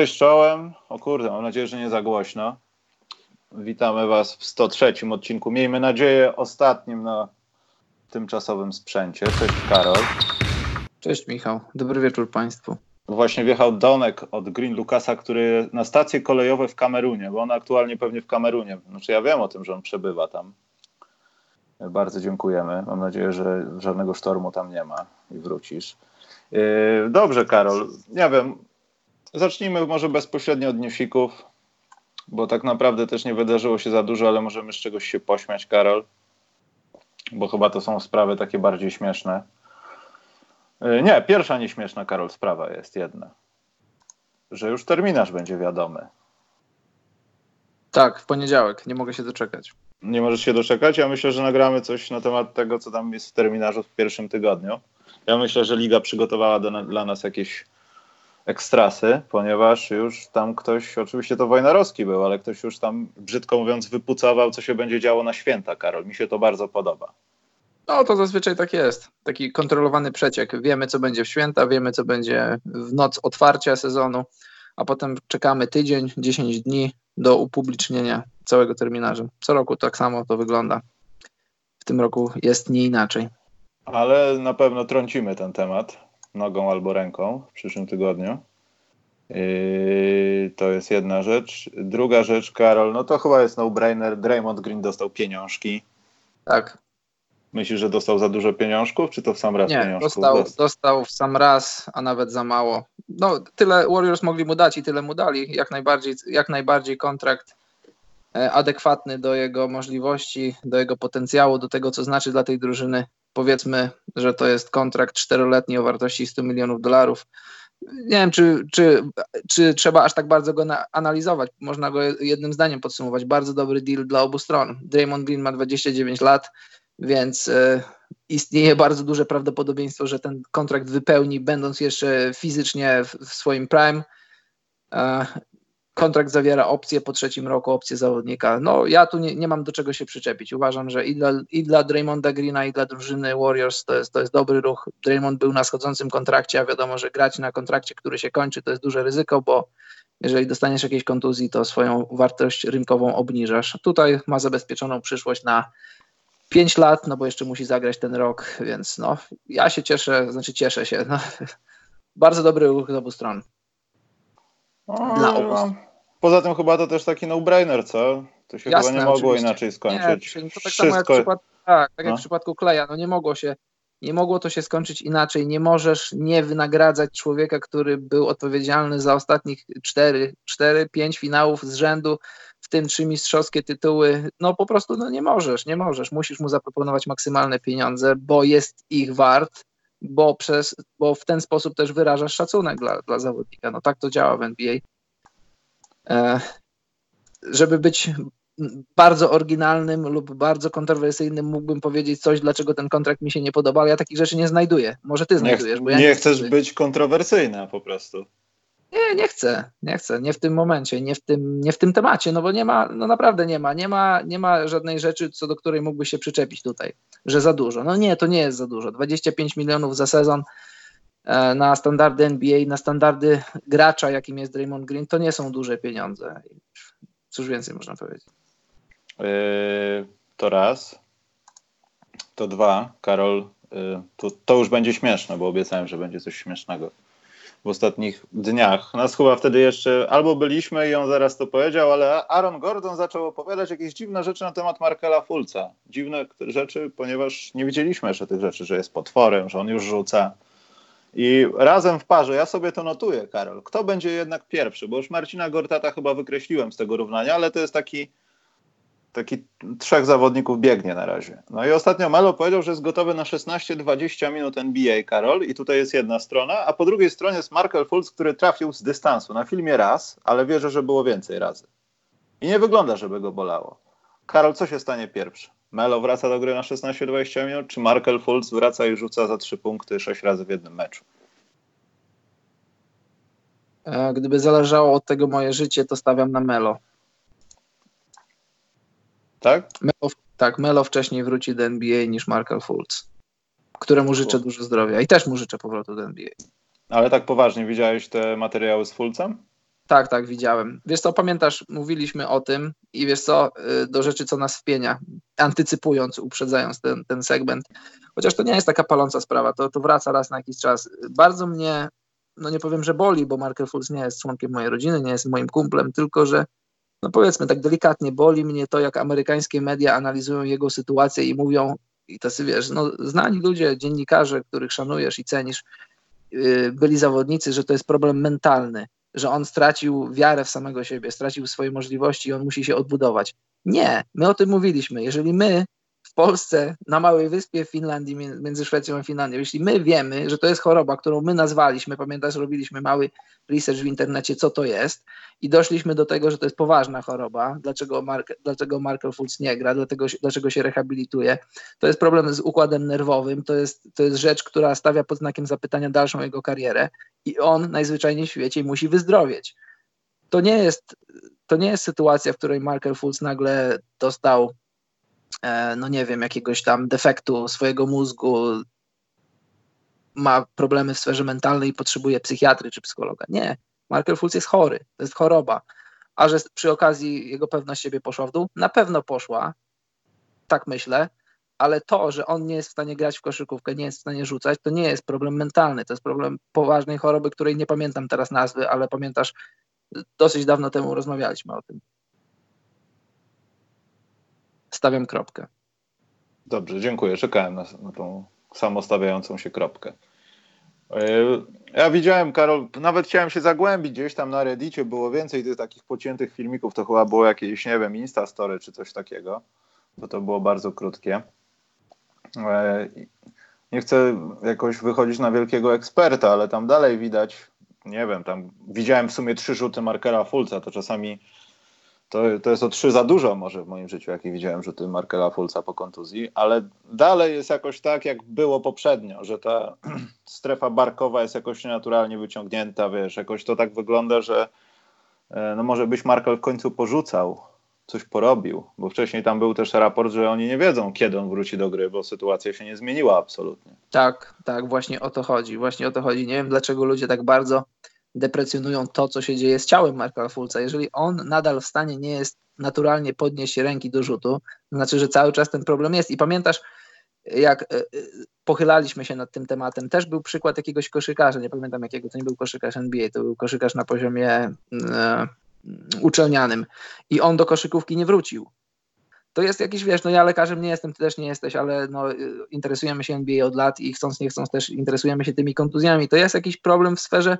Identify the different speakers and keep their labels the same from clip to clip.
Speaker 1: Cześć czołem. O kurde, mam nadzieję, że nie za głośno. Witamy Was w 103 odcinku. Miejmy nadzieję ostatnim na tymczasowym sprzęcie. Cześć Karol.
Speaker 2: Cześć Michał, dobry wieczór Państwu.
Speaker 1: Właśnie wjechał Donek od Green Lucasa, który na stacje kolejowe w Kamerunie, bo on aktualnie pewnie w Kamerunie. Znaczy ja wiem o tym, że on przebywa tam. Bardzo dziękujemy. Mam nadzieję, że żadnego sztormu tam nie ma i wrócisz. Yy, dobrze, Karol. Nie wiem. Zacznijmy może bezpośrednio od newsików, bo tak naprawdę też nie wydarzyło się za dużo, ale możemy z czegoś się pośmiać, Karol. Bo chyba to są sprawy takie bardziej śmieszne. Yy, nie, pierwsza nieśmieszna, Karol, sprawa jest jedna. Że już terminarz będzie wiadomy.
Speaker 2: Tak, w poniedziałek, nie mogę się doczekać.
Speaker 1: Nie możesz się doczekać? Ja myślę, że nagramy coś na temat tego, co tam jest w terminarzu w pierwszym tygodniu. Ja myślę, że Liga przygotowała do, dla nas jakieś ekstrasy, ponieważ już tam ktoś, oczywiście to Wojnarowski był, ale ktoś już tam, brzydko mówiąc, wypucował, co się będzie działo na święta, Karol. Mi się to bardzo podoba.
Speaker 2: No to zazwyczaj tak jest. Taki kontrolowany przeciek. Wiemy, co będzie w święta, wiemy, co będzie w noc otwarcia sezonu, a potem czekamy tydzień, 10 dni do upublicznienia całego terminarza. Co roku tak samo to wygląda. W tym roku jest nie inaczej.
Speaker 1: Ale na pewno trącimy ten temat nogą albo ręką w przyszłym tygodniu. Yy, to jest jedna rzecz. Druga rzecz, Karol, no to chyba jest no-brainer. Draymond Green dostał pieniążki.
Speaker 2: Tak.
Speaker 1: Myślisz, że dostał za dużo pieniążków, czy to w sam raz
Speaker 2: Nie,
Speaker 1: pieniążków?
Speaker 2: dostał, dostał w sam raz, a nawet za mało. No, tyle Warriors mogli mu dać i tyle mu dali. Jak najbardziej, jak najbardziej kontrakt e, adekwatny do jego możliwości, do jego potencjału, do tego, co znaczy dla tej drużyny. Powiedzmy, że to jest kontrakt czteroletni o wartości 100 milionów dolarów. Nie wiem, czy, czy, czy trzeba aż tak bardzo go na, analizować. Można go jednym zdaniem podsumować. Bardzo dobry deal dla obu stron. Draymond Green ma 29 lat, więc e, istnieje bardzo duże prawdopodobieństwo, że ten kontrakt wypełni, będąc jeszcze fizycznie w, w swoim prime. E, kontrakt zawiera opcję po trzecim roku, opcję zawodnika. No ja tu nie, nie mam do czego się przyczepić. Uważam, że i dla, i dla Draymonda Greena, i dla drużyny Warriors to jest, to jest dobry ruch. Draymond był na schodzącym kontrakcie, a wiadomo, że grać na kontrakcie, który się kończy, to jest duże ryzyko, bo jeżeli dostaniesz jakiejś kontuzji, to swoją wartość rynkową obniżasz. Tutaj ma zabezpieczoną przyszłość na 5 lat, no bo jeszcze musi zagrać ten rok, więc no, ja się cieszę, znaczy cieszę się. No. Bardzo dobry ruch z obu stron.
Speaker 1: Dla obu. No, poza tym chyba to też taki no-brainer, co? To się
Speaker 2: Jasne,
Speaker 1: chyba nie mogło
Speaker 2: oczywiście.
Speaker 1: inaczej skończyć.
Speaker 2: Nie, to tak
Speaker 1: Wszystko...
Speaker 2: samo jak w przypadku, tak, tak jak
Speaker 1: No.
Speaker 2: w przypadku Kleja, no nie mogło się, nie mogło to się skończyć inaczej. Nie możesz nie wynagradzać człowieka, który był odpowiedzialny za ostatnich 4, 4 5 finałów z rzędu, w tym trzy mistrzowskie tytuły. No po prostu no nie możesz, nie możesz. Musisz mu zaproponować maksymalne pieniądze, bo jest ich wart, bo, przez, bo w ten sposób też wyrażasz szacunek dla, dla zawodnika. No tak to działa w NBA. E, żeby być bardzo oryginalnym lub bardzo kontrowersyjnym mógłbym powiedzieć coś, dlaczego ten kontrakt mi się nie podoba, ale ja takich rzeczy nie znajduję. Może ty
Speaker 1: Nie,
Speaker 2: znajdujesz, bo ja
Speaker 1: nie
Speaker 2: nie
Speaker 1: chcesz być kontrowersyjna po prostu.
Speaker 2: Nie, nie chcę, nie chcę, nie w tym momencie, nie w tym, nie w tym temacie, no bo nie ma, no naprawdę nie ma, nie ma, nie ma żadnej rzeczy, co do której mógłby się przyczepić tutaj, że za dużo. No nie, to nie jest za dużo. 25 milionów za sezon e, na standardy NBA, na standardy gracza, jakim jest Draymond Green, to nie są duże pieniądze. Cóż więcej można powiedzieć.
Speaker 1: Yy, to raz. To dwa. Karol, yy, to, to już będzie śmieszne, bo obiecałem, że będzie coś śmiesznego w ostatnich dniach. Nas chyba wtedy jeszcze albo byliśmy i on zaraz to powiedział, ale Aaron Gordon zaczął opowiadać jakieś dziwne rzeczy na temat Markela Fulca. Dziwne rzeczy, ponieważ nie widzieliśmy jeszcze tych rzeczy, że jest potworem, że on już rzuca. I razem w parze, ja sobie to notuję, Karol. Kto będzie jednak pierwszy? Bo już Marcina Gortata chyba wykreśliłem z tego równania, ale to jest taki taki trzech zawodników biegnie na razie. No i ostatnio Melo powiedział, że jest gotowy na 16-20 minut NBA, Karol, i tutaj jest jedna strona, a po drugiej stronie jest Markel Fultz, który trafił z dystansu na filmie raz, ale wierzę, że było więcej razy. I nie wygląda, żeby go bolało. Karol, co się stanie pierwszy? Melo wraca do gry na 16-20 minut, czy Markel Fultz wraca i rzuca za trzy punkty sześć razy w jednym meczu?
Speaker 2: E, Gdyby zależało od tego moje życie, to stawiam na Melo.
Speaker 1: Tak?
Speaker 2: Melo, tak, Melo wcześniej wróci do NBA niż Markel Fultz, któremu życzę dużo zdrowia i też mu życzę powrotu do NBA.
Speaker 1: Ale tak poważnie, widziałeś te materiały z Fulcem?
Speaker 2: Tak, tak, widziałem. Wiesz co, pamiętasz, mówiliśmy o tym i wiesz co, y, do rzeczy, co nas wpienia, antycypując, uprzedzając ten, ten segment, chociaż to nie jest taka paląca sprawa, to, to wraca raz na jakiś czas. Bardzo mnie, no nie powiem, że boli, bo Markel Fultz nie jest członkiem mojej rodziny, nie jest moim kumplem, tylko że, no powiedzmy tak delikatnie, boli mnie to, jak amerykańskie media analizują jego sytuację i mówią, i tacy wiesz, no znani ludzie, dziennikarze, których szanujesz i cenisz, yy, byli zawodnicy, że to jest problem mentalny, że on stracił wiarę w samego siebie, stracił swoje możliwości i on musi się odbudować. Nie, my o tym mówiliśmy. Jeżeli my w Polsce, na małej wyspie w Finlandii, między Szwecją a Finlandią, jeśli my wiemy, że to jest choroba, którą my nazwaliśmy, pamiętasz, robiliśmy mały research w internecie, co to jest i doszliśmy do tego, że to jest poważna choroba, dlaczego, Mark, dlaczego Markel Fultz nie gra, dlatego, dlaczego się rehabilituje. To jest problem z układem nerwowym, to jest, to jest rzecz, która stawia pod znakiem zapytania dalszą jego karierę i on najzwyczajniej w świecie musi wyzdrowieć. To nie jest, to nie jest sytuacja, w której Markel Fultz nagle dostał no nie wiem, jakiegoś tam defektu swojego mózgu, ma problemy w sferze mentalnej i potrzebuje psychiatry czy psychologa. Nie, Markel Fultz jest chory, to jest choroba. A że przy okazji jego pewność siebie poszła w dół? Na pewno poszła, tak myślę, ale to, że on nie jest w stanie grać w koszykówkę, nie jest w stanie rzucać, to nie jest problem mentalny, to jest problem poważnej choroby, której nie pamiętam teraz nazwy, ale pamiętasz, dosyć dawno temu rozmawialiśmy o tym stawiam kropkę.
Speaker 1: Dobrze, dziękuję. Czekałem na, na tą samostawiającą się kropkę. E, ja widziałem, Karol, nawet chciałem się zagłębić gdzieś tam na Reddicie, było więcej tych takich pociętych filmików, to chyba było jakieś, nie wiem, Instastory czy coś takiego, bo to było bardzo krótkie. E, nie chcę jakoś wychodzić na wielkiego eksperta, ale tam dalej widać, nie wiem, tam widziałem w sumie trzy rzuty Markera Fulca, to czasami to, to jest o trzy za dużo może w moim życiu, jakie widziałem rzuty Markela Fulca po kontuzji, ale dalej jest jakoś tak, jak było poprzednio, że ta strefa barkowa jest jakoś naturalnie wyciągnięta, wiesz, jakoś to tak wygląda, że e, no może być Markel w końcu porzucał, coś porobił, bo wcześniej tam był też raport, że oni nie wiedzą, kiedy on wróci do gry, bo sytuacja się nie zmieniła absolutnie.
Speaker 2: Tak, tak, właśnie o to chodzi, właśnie o to chodzi. Nie wiem, dlaczego ludzie tak bardzo deprecjonują to, co się dzieje z ciałem Marka Fulca. Jeżeli on nadal w stanie nie jest naturalnie podnieść ręki do rzutu, to znaczy, że cały czas ten problem jest. I pamiętasz, jak e, e, pochylaliśmy się nad tym tematem, też był przykład jakiegoś koszykarza, nie pamiętam jakiego, to nie był koszykarz NBA, to był koszykarz na poziomie e, uczelnianym i on do koszykówki nie wrócił. To jest jakiś, wiesz, no ja lekarzem nie jestem, ty też nie jesteś, ale no, interesujemy się NBA od lat i chcąc, nie chcąc też interesujemy się tymi kontuzjami. To jest jakiś problem w sferze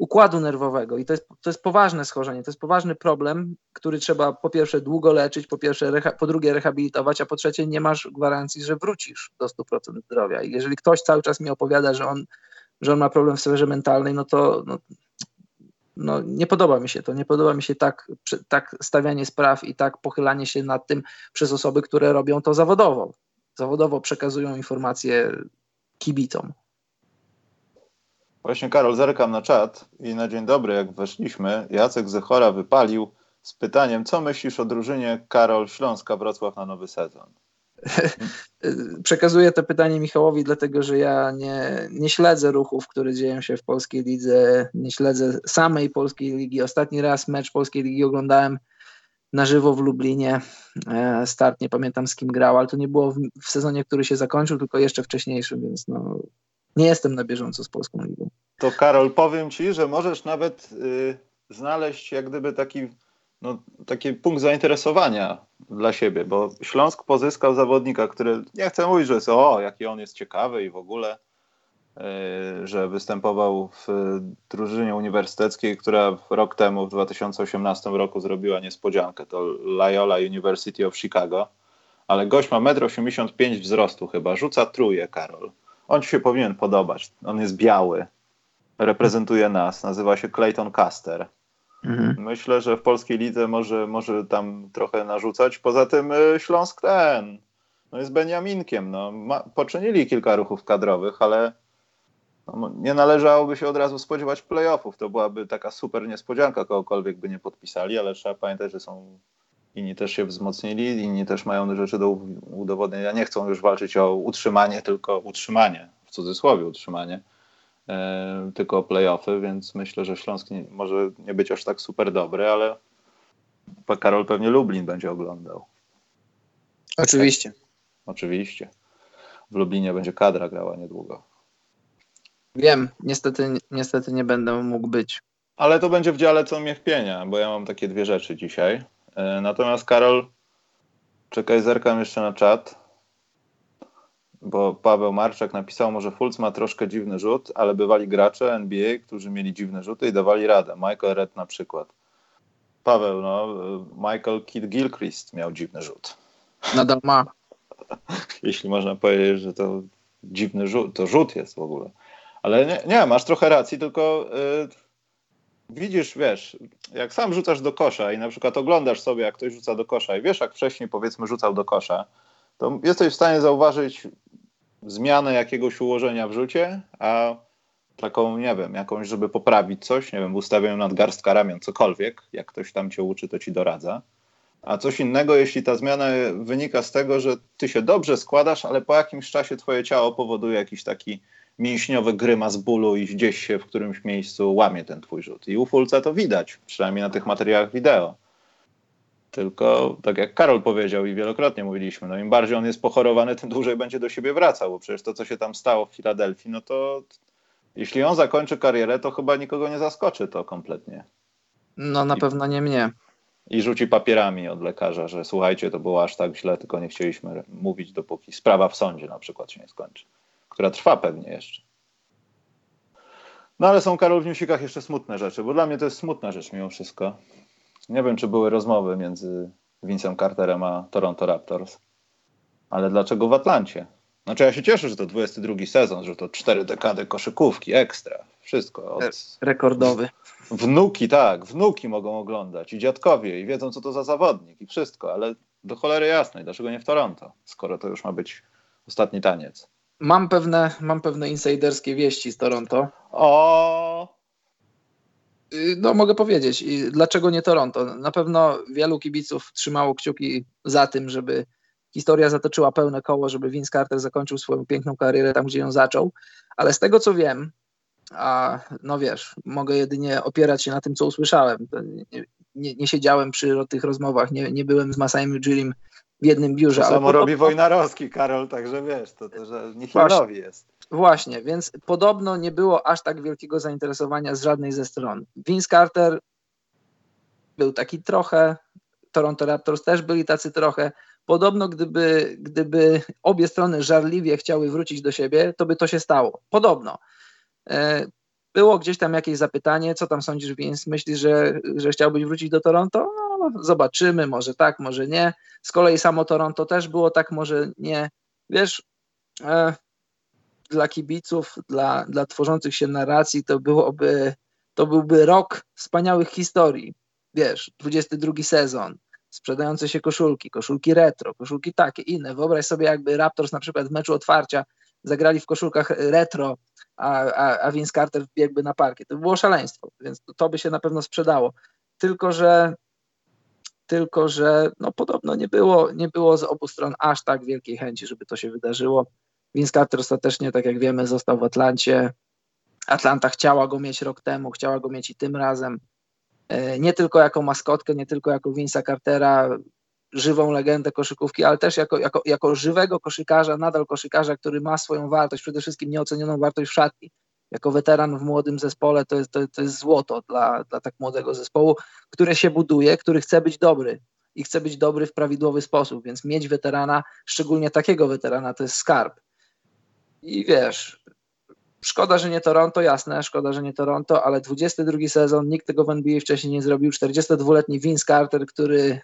Speaker 2: układu nerwowego i to jest, to jest poważne schorzenie, to jest poważny problem, który trzeba po pierwsze długo leczyć, po pierwsze po drugie rehabilitować, a po trzecie nie masz gwarancji, że wrócisz do 100% zdrowia. I jeżeli ktoś cały czas mi opowiada, że on, że on ma problem w sferze mentalnej, no to no, no, nie podoba mi się to. Nie podoba mi się tak, tak stawianie spraw i tak pochylanie się nad tym przez osoby, które robią to zawodowo. Zawodowo przekazują informacje kibicom.
Speaker 1: Właśnie Karol, zerkam na czat i na dzień dobry, jak weszliśmy, Jacek Zechora wypalił z pytaniem, co myślisz o drużynie Karol Śląska Wrocław na nowy sezon?
Speaker 2: Przekazuję to pytanie Michałowi, dlatego że ja nie, nie śledzę ruchów, które dzieją się w polskiej lidze, nie śledzę samej polskiej ligi. Ostatni raz mecz polskiej ligi oglądałem na żywo w Lublinie. E, start, nie pamiętam z kim grał, ale to nie było w, w sezonie, który się zakończył, tylko jeszcze wcześniejszym, więc no, nie jestem na bieżąco z polską ligą.
Speaker 1: To Karol, powiem ci, że możesz nawet y, znaleźć jak gdyby taki, no, taki punkt zainteresowania dla siebie, bo Śląsk pozyskał zawodnika, który nie chcę mówić, że jest o, jaki on jest ciekawy i w ogóle, y, że występował w drużynie uniwersyteckiej, która rok temu, w 2018 roku zrobiła niespodziankę. To Loyola University of Chicago. Ale gość ma 1,85 m wzrostu chyba, rzuca truje, Karol on ci się powinien podobać. On jest biały, reprezentuje nas, nazywa się Clayton Caster. Mhm. Myślę, że w polskiej lidze może, może tam trochę narzucać. Poza tym y, Śląsk ten, no jest Beniaminkiem. No. Ma, poczynili kilka ruchów kadrowych, ale no, nie należałoby się od razu spodziewać playoffów. To byłaby taka super niespodzianka, kogokolwiek by nie podpisali, ale trzeba pamiętać, że są inni też się wzmocnili, inni też mają rzeczy do udowodnienia. Nie chcą już walczyć o utrzymanie, tylko utrzymanie, w cudzysłowie utrzymanie. e, tylko o playoffy, więc myślę, że Śląsk nie, może nie być aż tak super dobry, ale Karol pewnie Lublin będzie oglądał.
Speaker 2: Oczywiście.
Speaker 1: Oczywiście. W Lublinie będzie kadra grała niedługo.
Speaker 2: Wiem, niestety, niestety nie będę mógł być.
Speaker 1: Ale to będzie w dziale co mnie wpienia, bo ja mam takie dwie rzeczy dzisiaj. E, natomiast Karol, czekaj, zerkam jeszcze na czat, bo Paweł Marczak napisał, może Fulc ma troszkę dziwny rzut, ale bywali gracze NBA, którzy mieli dziwne rzuty i dawali radę. Michael Red na przykład. Paweł, no, Michael Kidd Gilchrist miał dziwny rzut.
Speaker 2: Nadal ma.
Speaker 1: Jeśli można powiedzieć, że to dziwny rzut, to rzut jest w ogóle. Ale nie, nie masz trochę racji, tylko yy, widzisz, wiesz, jak sam rzucasz do kosza i na przykład oglądasz sobie, jak ktoś rzuca do kosza i wiesz, jak wcześniej powiedzmy rzucał do kosza, to jesteś w stanie zauważyć zmianę jakiegoś ułożenia w rzucie, a taką, nie wiem, jakąś, żeby poprawić coś, nie wiem, ustawieniu nadgarstka ramion, cokolwiek, jak ktoś tam cię uczy, to ci doradza. A coś innego, jeśli ta zmiana wynika z tego, że ty się dobrze składasz, ale po jakimś czasie twoje ciało powoduje jakiś taki mięśniowy grymas bólu i gdzieś się w którymś miejscu łamie ten twój rzut. I u Fulca to widać, przynajmniej na tych materiałach wideo. Tylko tak jak Karol powiedział i wielokrotnie mówiliśmy, no im bardziej on jest pochorowany, tym dłużej będzie do siebie wracał, bo przecież to, co się tam stało w Filadelfii, no to jeśli on zakończy karierę, to chyba nikogo nie zaskoczy to kompletnie.
Speaker 2: No na I, pewno nie mnie.
Speaker 1: I rzuci papierami od lekarza, że słuchajcie, to było aż tak źle, tylko nie chcieliśmy mówić, dopóki sprawa w sądzie na przykład się nie skończy, która trwa pewnie jeszcze. No ale są, Karol, w newsikach jeszcze smutne rzeczy, bo dla mnie to jest smutna rzecz mimo wszystko. Nie wiem, czy były rozmowy między Vincem Carterem a Toronto Raptors, ale dlaczego w Atlancie? Znaczy ja się cieszę, że to 22 sezon, że to cztery dekady koszykówki, ekstra, wszystko. Od...
Speaker 2: Rekordowy.
Speaker 1: Wnuki, tak, wnuki mogą oglądać i dziadkowie i wiedzą, co to za zawodnik i wszystko, ale do cholery jasnej, dlaczego nie w Toronto, skoro to już ma być ostatni taniec.
Speaker 2: Mam pewne, mam pewne insiderskie wieści z Toronto.
Speaker 1: O,
Speaker 2: Y, no, mogę powiedzieć. I dlaczego nie Toronto? Na pewno wielu kibiców trzymało kciuki za tym, żeby historia zatoczyła pełne koło, żeby Vince Carter zakończył swoją piękną karierę tam, gdzie ją zaczął. Ale z tego co wiem, a no wiesz, mogę jedynie opierać się na tym, co usłyszałem. Nie, nie, nie siedziałem przy tych rozmowach, nie, nie byłem z Masajem Ujirim w jednym biurze.
Speaker 1: To samo ale robi Wojnarowski, Karol, także wiesz, to, to że Nichilowi jest.
Speaker 2: Właśnie, więc podobno nie było aż tak wielkiego zainteresowania z żadnej ze stron. Vince Carter był taki trochę, Toronto Raptors też byli tacy trochę. Podobno gdyby, gdyby obie strony żarliwie chciały wrócić do siebie, to by to się stało. Podobno. Było gdzieś tam jakieś zapytanie, co tam sądzisz, Vince? Myślisz, że, że chciałbyś wrócić do Toronto? No, zobaczymy, może tak, może nie. Z kolei samo Toronto też było tak, może nie. Wiesz, e, dla kibiców, dla, dla tworzących się narracji, to byłoby, to byłby rok wspaniałych historii. Wiesz, 22 sezon, sprzedające się koszulki, koszulki retro, koszulki takie, inne. Wyobraź sobie, jakby Raptors na przykład w meczu otwarcia zagrali w koszulkach retro, a, a, a Vince Carter wbiegłby na parkie. To by było szaleństwo, więc to, to by się na pewno sprzedało. Tylko, że tylko, że no, podobno nie było, nie było z obu stron aż tak wielkiej chęci, żeby to się wydarzyło. Vince Carter ostatecznie, tak jak wiemy, został w Atlancie. Atlanta chciała go mieć rok temu, chciała go mieć i tym razem. E, nie tylko jako maskotkę, nie tylko jako Vince'a Cartera, żywą legendę koszykówki, ale też jako, jako, jako żywego koszykarza, nadal koszykarza, który ma swoją wartość, przede wszystkim nieocenioną wartość w szatni. Jako weteran w młodym zespole to jest, to, to jest złoto dla, dla tak młodego zespołu, który się buduje, który chce być dobry i chce być dobry w prawidłowy sposób, więc mieć weterana, szczególnie takiego weterana, to jest skarb. I wiesz, szkoda, że nie Toronto, jasne, szkoda, że nie Toronto, ale 22 sezon, nikt tego w NBA wcześniej nie zrobił. 42-letni Vince Carter, który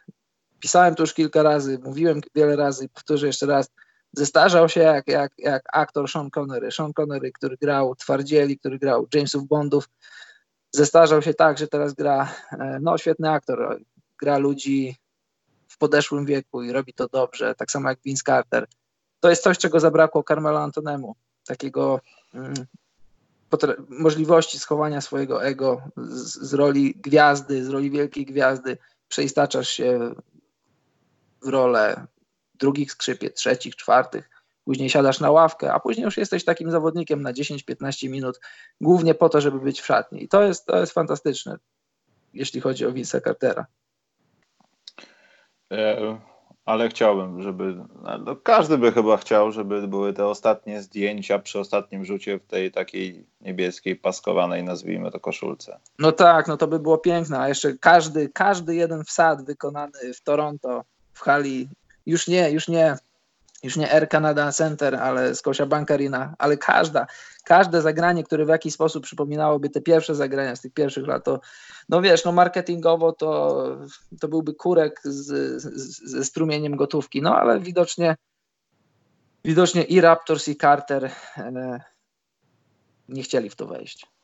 Speaker 2: pisałem tu już kilka razy, mówiłem wiele razy, powtórzę jeszcze raz, zestarzał się jak, jak, jak aktor Sean Connery. Sean Connery, który grał Twardzieli, który grał Jamesów Bondów, zestarzał się tak, że teraz gra, e, no świetny aktor, gra ludzi w podeszłym wieku i robi to dobrze, tak samo jak Vince Carter. To jest coś, czego zabrakło Carmelo Antonemu. Takiego mm, możliwości schowania swojego ego z, z, roli gwiazdy, z roli wielkiej gwiazdy, przeistaczasz się rolę drugich skrzypiec, trzecich, czwartych. później siadasz na ławkę, a później już jesteś takim zawodnikiem na 10-15 minut, głównie po to, żeby być w szatni. I to jest, to jest fantastyczne, jeśli chodzi o Vince'a Cartera.
Speaker 1: E, ale chciałbym, żeby. No, każdy by chyba chciał, żeby były te ostatnie zdjęcia przy ostatnim rzucie w tej takiej niebieskiej, paskowanej, nazwijmy to koszulce.
Speaker 2: No tak, no to by było piękne. A jeszcze każdy, każdy jeden wsad wykonany w Toronto, w hali, już nie, już nie. Już nie Air Canada Center, ale Scotia Bank Arena, ale każda, każde zagranie, które w jakiś sposób przypominałoby te pierwsze zagrania z tych pierwszych lat, to no wiesz, no marketingowo to, to byłby kurek z, z, ze strumieniem gotówki, no ale widocznie widocznie i Raptors i Carter e, nie chcieli w to wejść.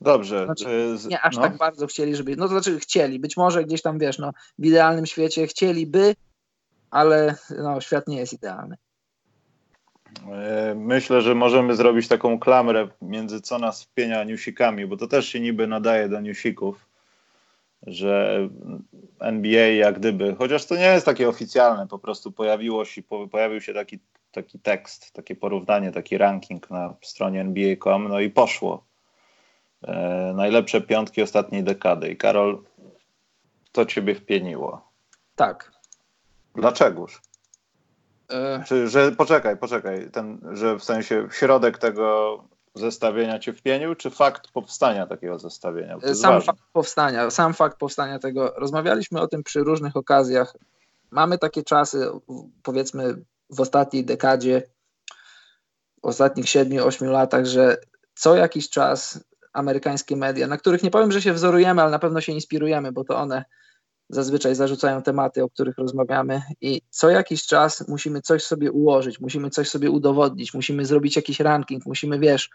Speaker 1: Dobrze.
Speaker 2: Znaczy, nie aż no. tak bardzo chcieli, żeby. No to znaczy chcieli. Być może gdzieś tam wiesz, no, w idealnym świecie chcieliby, ale no, świat nie jest idealny.
Speaker 1: E, myślę, że możemy zrobić taką klamrę między co nas wpienia newsikami, bo to też się niby nadaje do newsików, że NBA jak gdyby, chociaż to nie jest takie oficjalne, po prostu pojawiło się, pojawił się taki, taki tekst, takie porównanie, taki ranking na stronie NBA.com, no i poszło. E, najlepsze piątki ostatniej dekady. I Karol, to ciebie wpieniło.
Speaker 2: Tak,
Speaker 1: Dlaczegoż? E... Czy, że poczekaj, poczekaj, ten, że w sensie środek tego zestawienia cię wpienił, czy fakt powstania takiego zestawienia?
Speaker 2: Sam ważne. fakt powstania, sam fakt powstania tego. Rozmawialiśmy o tym przy różnych okazjach. Mamy takie czasy, powiedzmy w ostatniej dekadzie, w ostatnich 7-8 latach, że co jakiś czas amerykańskie media, na których nie powiem, że się wzorujemy, ale na pewno się inspirujemy, bo to one zazwyczaj zarzucają tematy, o których rozmawiamy, i co jakiś czas musimy coś sobie ułożyć, musimy coś sobie udowodnić, musimy zrobić jakiś ranking, musimy, wiesz,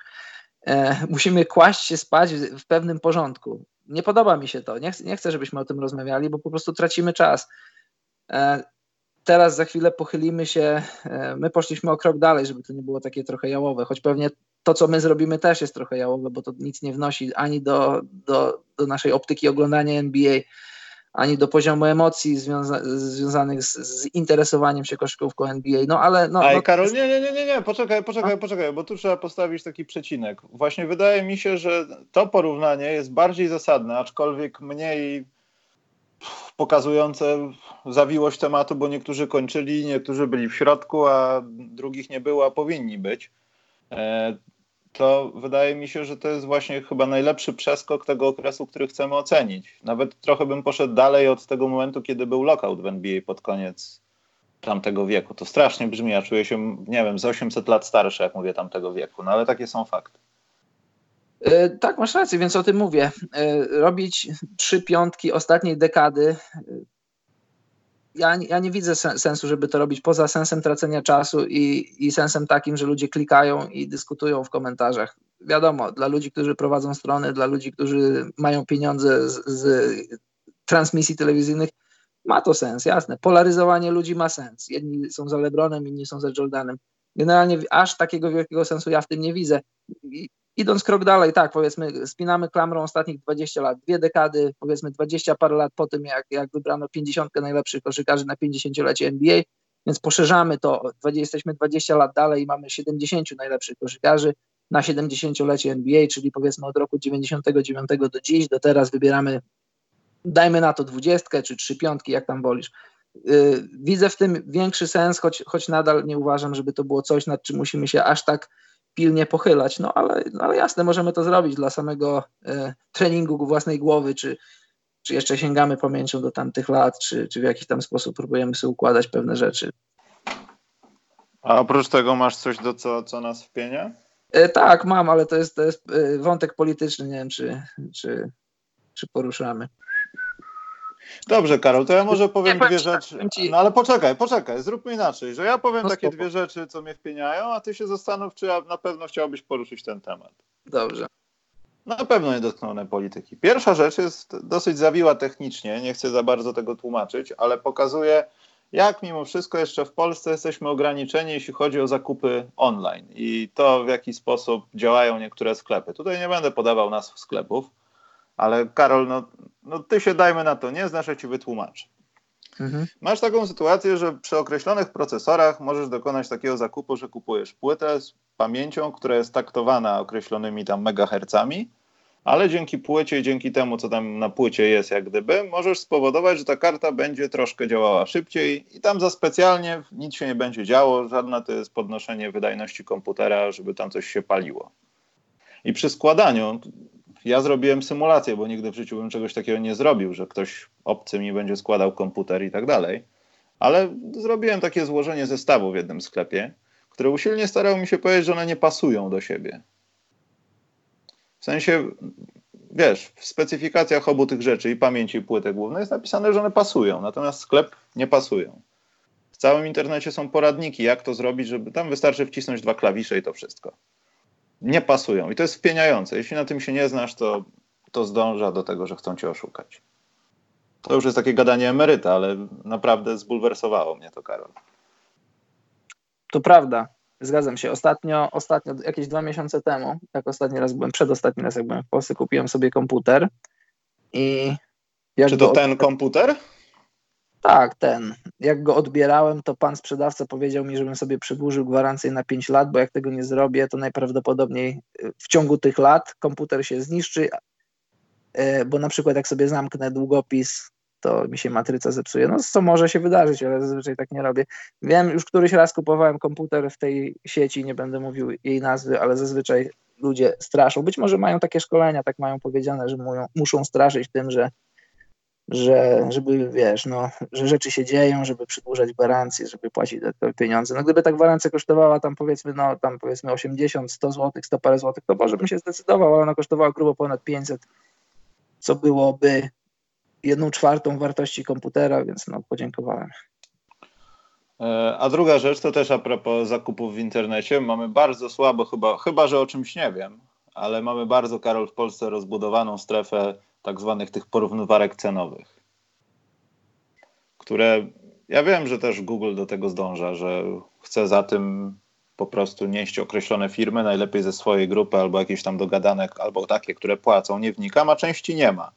Speaker 2: e, musimy kłaść się spać w, w, pewnym porządku. Nie podoba mi się to, nie, ch nie chcę, żebyśmy o tym rozmawiali, bo po prostu tracimy czas. E, teraz za chwilę pochylimy się, e, my poszliśmy o krok dalej, żeby to nie było takie trochę jałowe, choć pewnie to, co my zrobimy też jest trochę jałowe, bo to nic nie wnosi ani do, do, do naszej optyki oglądania NBA, ani do poziomu emocji związa związanych z, z, interesowaniem się koszykówką NBA. No ale. No,
Speaker 1: Aj,
Speaker 2: no,
Speaker 1: Karol, nie, nie, nie, nie, nie, poczekaj, poczekaj, poczekaj, bo tu trzeba postawić taki przecinek. Właśnie wydaje mi się, że to porównanie jest bardziej zasadne, aczkolwiek mniej pokazujące zawiłość tematu, bo niektórzy kończyli, niektórzy byli w środku, a drugich nie było, a powinni być. E, to wydaje mi się, że to jest właśnie chyba najlepszy przeskok tego okresu, który chcemy ocenić. Nawet trochę bym poszedł dalej od tego momentu, kiedy był lockout w NBA pod koniec tamtego wieku. To strasznie brzmi, ja czuję się, nie wiem, z 800 lat starszy, jak mówię tamtego wieku, no ale takie są fakty.
Speaker 2: E, tak, masz rację, więc o tym mówię. E, robić trzy piątki ostatniej dekady ja, ja nie widzę sensu, żeby to robić poza sensem tracenia czasu i, i sensem takim, że ludzie klikają i dyskutują w komentarzach. Wiadomo, dla ludzi, którzy prowadzą strony, dla ludzi, którzy mają pieniądze z, z transmisji telewizyjnych, ma to sens, jasne. Polaryzowanie ludzi ma sens. Jedni są za Lebronem, inni są za Jordanem. Generalnie aż takiego wielkiego sensu ja w tym nie widzę. Idąc krok dalej, tak, powiedzmy, spinamy klamrą ostatnich 20 lat, dwie dekady, powiedzmy 20 parę lat po tym, jak, jak wybrano 50 najlepszych koszykarzy na 50-lecie NBA, więc poszerzamy to, jesteśmy 20 lat dalej i mamy 70 najlepszych koszykarzy na 70-lecie NBA, czyli powiedzmy od roku 99 do dziś, do teraz wybieramy, dajmy na to 20 czy 3 piątki, jak tam wolisz. Yy, widzę w tym większy sens, choć, choć nadal nie uważam, żeby to było coś, nad czym musimy się aż tak pilnie pochylać. No ale, no ale jasne, możemy to zrobić dla samego e, treningu własnej głowy, czy, czy jeszcze sięgamy pamięcią do tamtych lat, czy, czy w jakiś tam sposób próbujemy sobie układać pewne rzeczy.
Speaker 1: A oprócz tego masz coś, do co, co nas wpienia?
Speaker 2: E, tak, mam, ale to jest, to jest e, wątek polityczny, nie wiem, czy, czy, czy poruszamy.
Speaker 1: Dobrze, Karol, to ja może powiem nie, dwie tak, rzeczy. Ci... No ale poczekaj, poczekaj, zróbmy inaczej, że ja powiem no takie spoko. dwie rzeczy, co mnie wpieniają, a ty się zastanów, czy ja na pewno chciałbyś poruszyć ten temat.
Speaker 2: Dobrze.
Speaker 1: Na pewno nie dotknąłem polityki. Pierwsza rzecz jest dosyć zawiła technicznie, nie chcę za bardzo tego tłumaczyć, ale pokazuje, jak mimo wszystko jeszcze w Polsce jesteśmy ograniczeni, jeśli chodzi o zakupy online i to, w jaki sposób działają niektóre sklepy. Tutaj nie będę podawał nazw sklepów, ale Karol, no, no ty się dajmy na to, nie znasz, ja ci wytłumaczę. Mhm. Masz taką sytuację, że przy określonych procesorach możesz dokonać takiego zakupu, że kupujesz płytę z pamięcią, która jest taktowana określonymi tam megahercami, ale dzięki płycie i dzięki temu, co tam na płycie jest, jak gdyby, możesz spowodować, że ta karta będzie troszkę działała szybciej i tam za specjalnie nic się nie będzie działo, żadne to jest podnoszenie wydajności komputera, żeby tam coś się paliło. I przy składaniu, ja zrobiłem symulację, bo nigdy w życiu bym czegoś takiego nie zrobił, że ktoś obcy mi będzie składał komputer i tak dalej. Ale zrobiłem takie złożenie zestawu w jednym sklepie, które usilnie starał mi się powiedzieć, że one nie pasują do siebie. W sensie, wiesz, w specyfikacjach obu tych rzeczy i pamięci i płytek głównej jest napisane, że one pasują, natomiast sklep nie pasują. W całym internecie są poradniki, jak to zrobić, żeby tam wystarczy wcisnąć dwa klawisze i to wszystko nie pasują. I to jest wpieniające. Jeśli na tym się nie znasz, to, to zdąża do tego, że chcą cię oszukać. To już jest takie gadanie emeryta, ale naprawdę zbulwersowało mnie to, Karol.
Speaker 2: To prawda. Zgadzam się. Ostatnio, ostatnio, jakieś dwa miesiące temu, jak ostatni raz byłem, przedostatni raz jak byłem w Polsce, kupiłem sobie komputer i...
Speaker 1: Czy to ten komputer?
Speaker 2: Tak, ten. Jak go odbierałem, to pan sprzedawca powiedział mi, żebym sobie przedłużył gwarancję na 5 lat, bo jak tego nie zrobię, to najprawdopodobniej y, w ciągu tych lat komputer się zniszczy, y, bo na przykład jak sobie zamknę długopis, to mi się matryca zepsuje. No co może się wydarzyć, ale zazwyczaj tak nie robię. Wiem, już któryś raz kupowałem komputer w tej sieci, nie będę mówił jej nazwy, ale zazwyczaj ludzie straszą. Być może mają takie szkolenia, tak mają powiedziane, że muszą straszyć tym, że że żeby, wiesz, no, że rzeczy się dzieją, żeby przedłużać gwarancję, żeby płacić te pieniądze. No gdyby ta gwarancja kosztowała tam powiedzmy, no tam powiedzmy 80, 100 zł, 100 parę złotych, to może bym się zdecydował, ale ona kosztowała grubo ponad 500, co byłoby jedną czwartą wartości komputera, więc no podziękowałem.
Speaker 1: E, a druga rzecz to też a propos zakupów w internecie. Mamy bardzo słabo, chyba, chyba że o czymś nie wiem, ale mamy bardzo, Karol, w Polsce rozbudowaną strefę tak zwanych tych porównywarek cenowych, które ja wiem, że też Google do tego zdąża, że chce za tym po prostu nieść określone firmy, najlepiej ze swojej grupy albo jakieś tam dogadanek, albo takie, które płacą, nie wnikam, a części nie ma.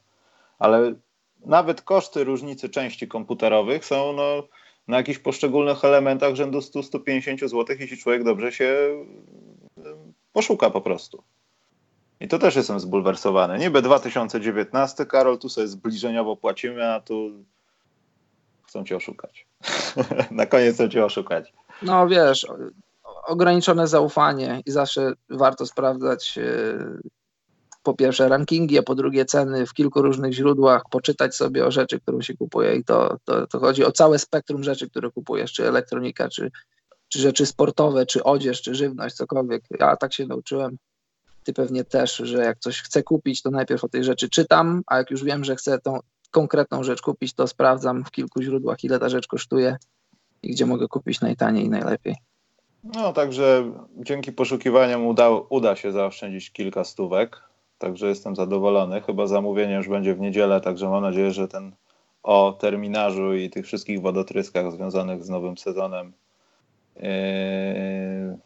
Speaker 1: Ale nawet koszty różnicy części komputerowych są no, na jakichś poszczególnych elementach rzędu 100-150 zł, jeśli człowiek dobrze się poszuka po prostu. I to też jestem zbulwersowany. Niby 2019, Karol, tu sobie zbliżeniowo płacimy, a tu chcą cię oszukać. Na koniec chcą cię oszukać.
Speaker 2: No wiesz, ograniczone zaufanie i zawsze warto sprawdzać e, po pierwsze rankingi, a po drugie ceny w kilku różnych źródłach, poczytać sobie o rzeczy, którą się kupuje i to, to, to chodzi o całe spektrum rzeczy, które kupujesz, czy elektronika, czy, czy rzeczy sportowe, czy odzież, czy żywność, cokolwiek. Ja tak się nauczyłem ty pewnie też, że jak coś chcę kupić, to najpierw o tej rzeczy czytam, a jak już wiem, że chcę tą konkretną rzecz kupić, to sprawdzam w kilku źródłach, ile ta rzecz kosztuje i gdzie mogę kupić najtaniej i najlepiej.
Speaker 1: No, także dzięki poszukiwaniom uda, uda się zaoszczędzić kilka stówek, także jestem zadowolony. Chyba zamówienie już będzie w niedzielę, także mam nadzieję, że ten o terminarzu i tych wszystkich wodotryskach związanych z nowym sezonem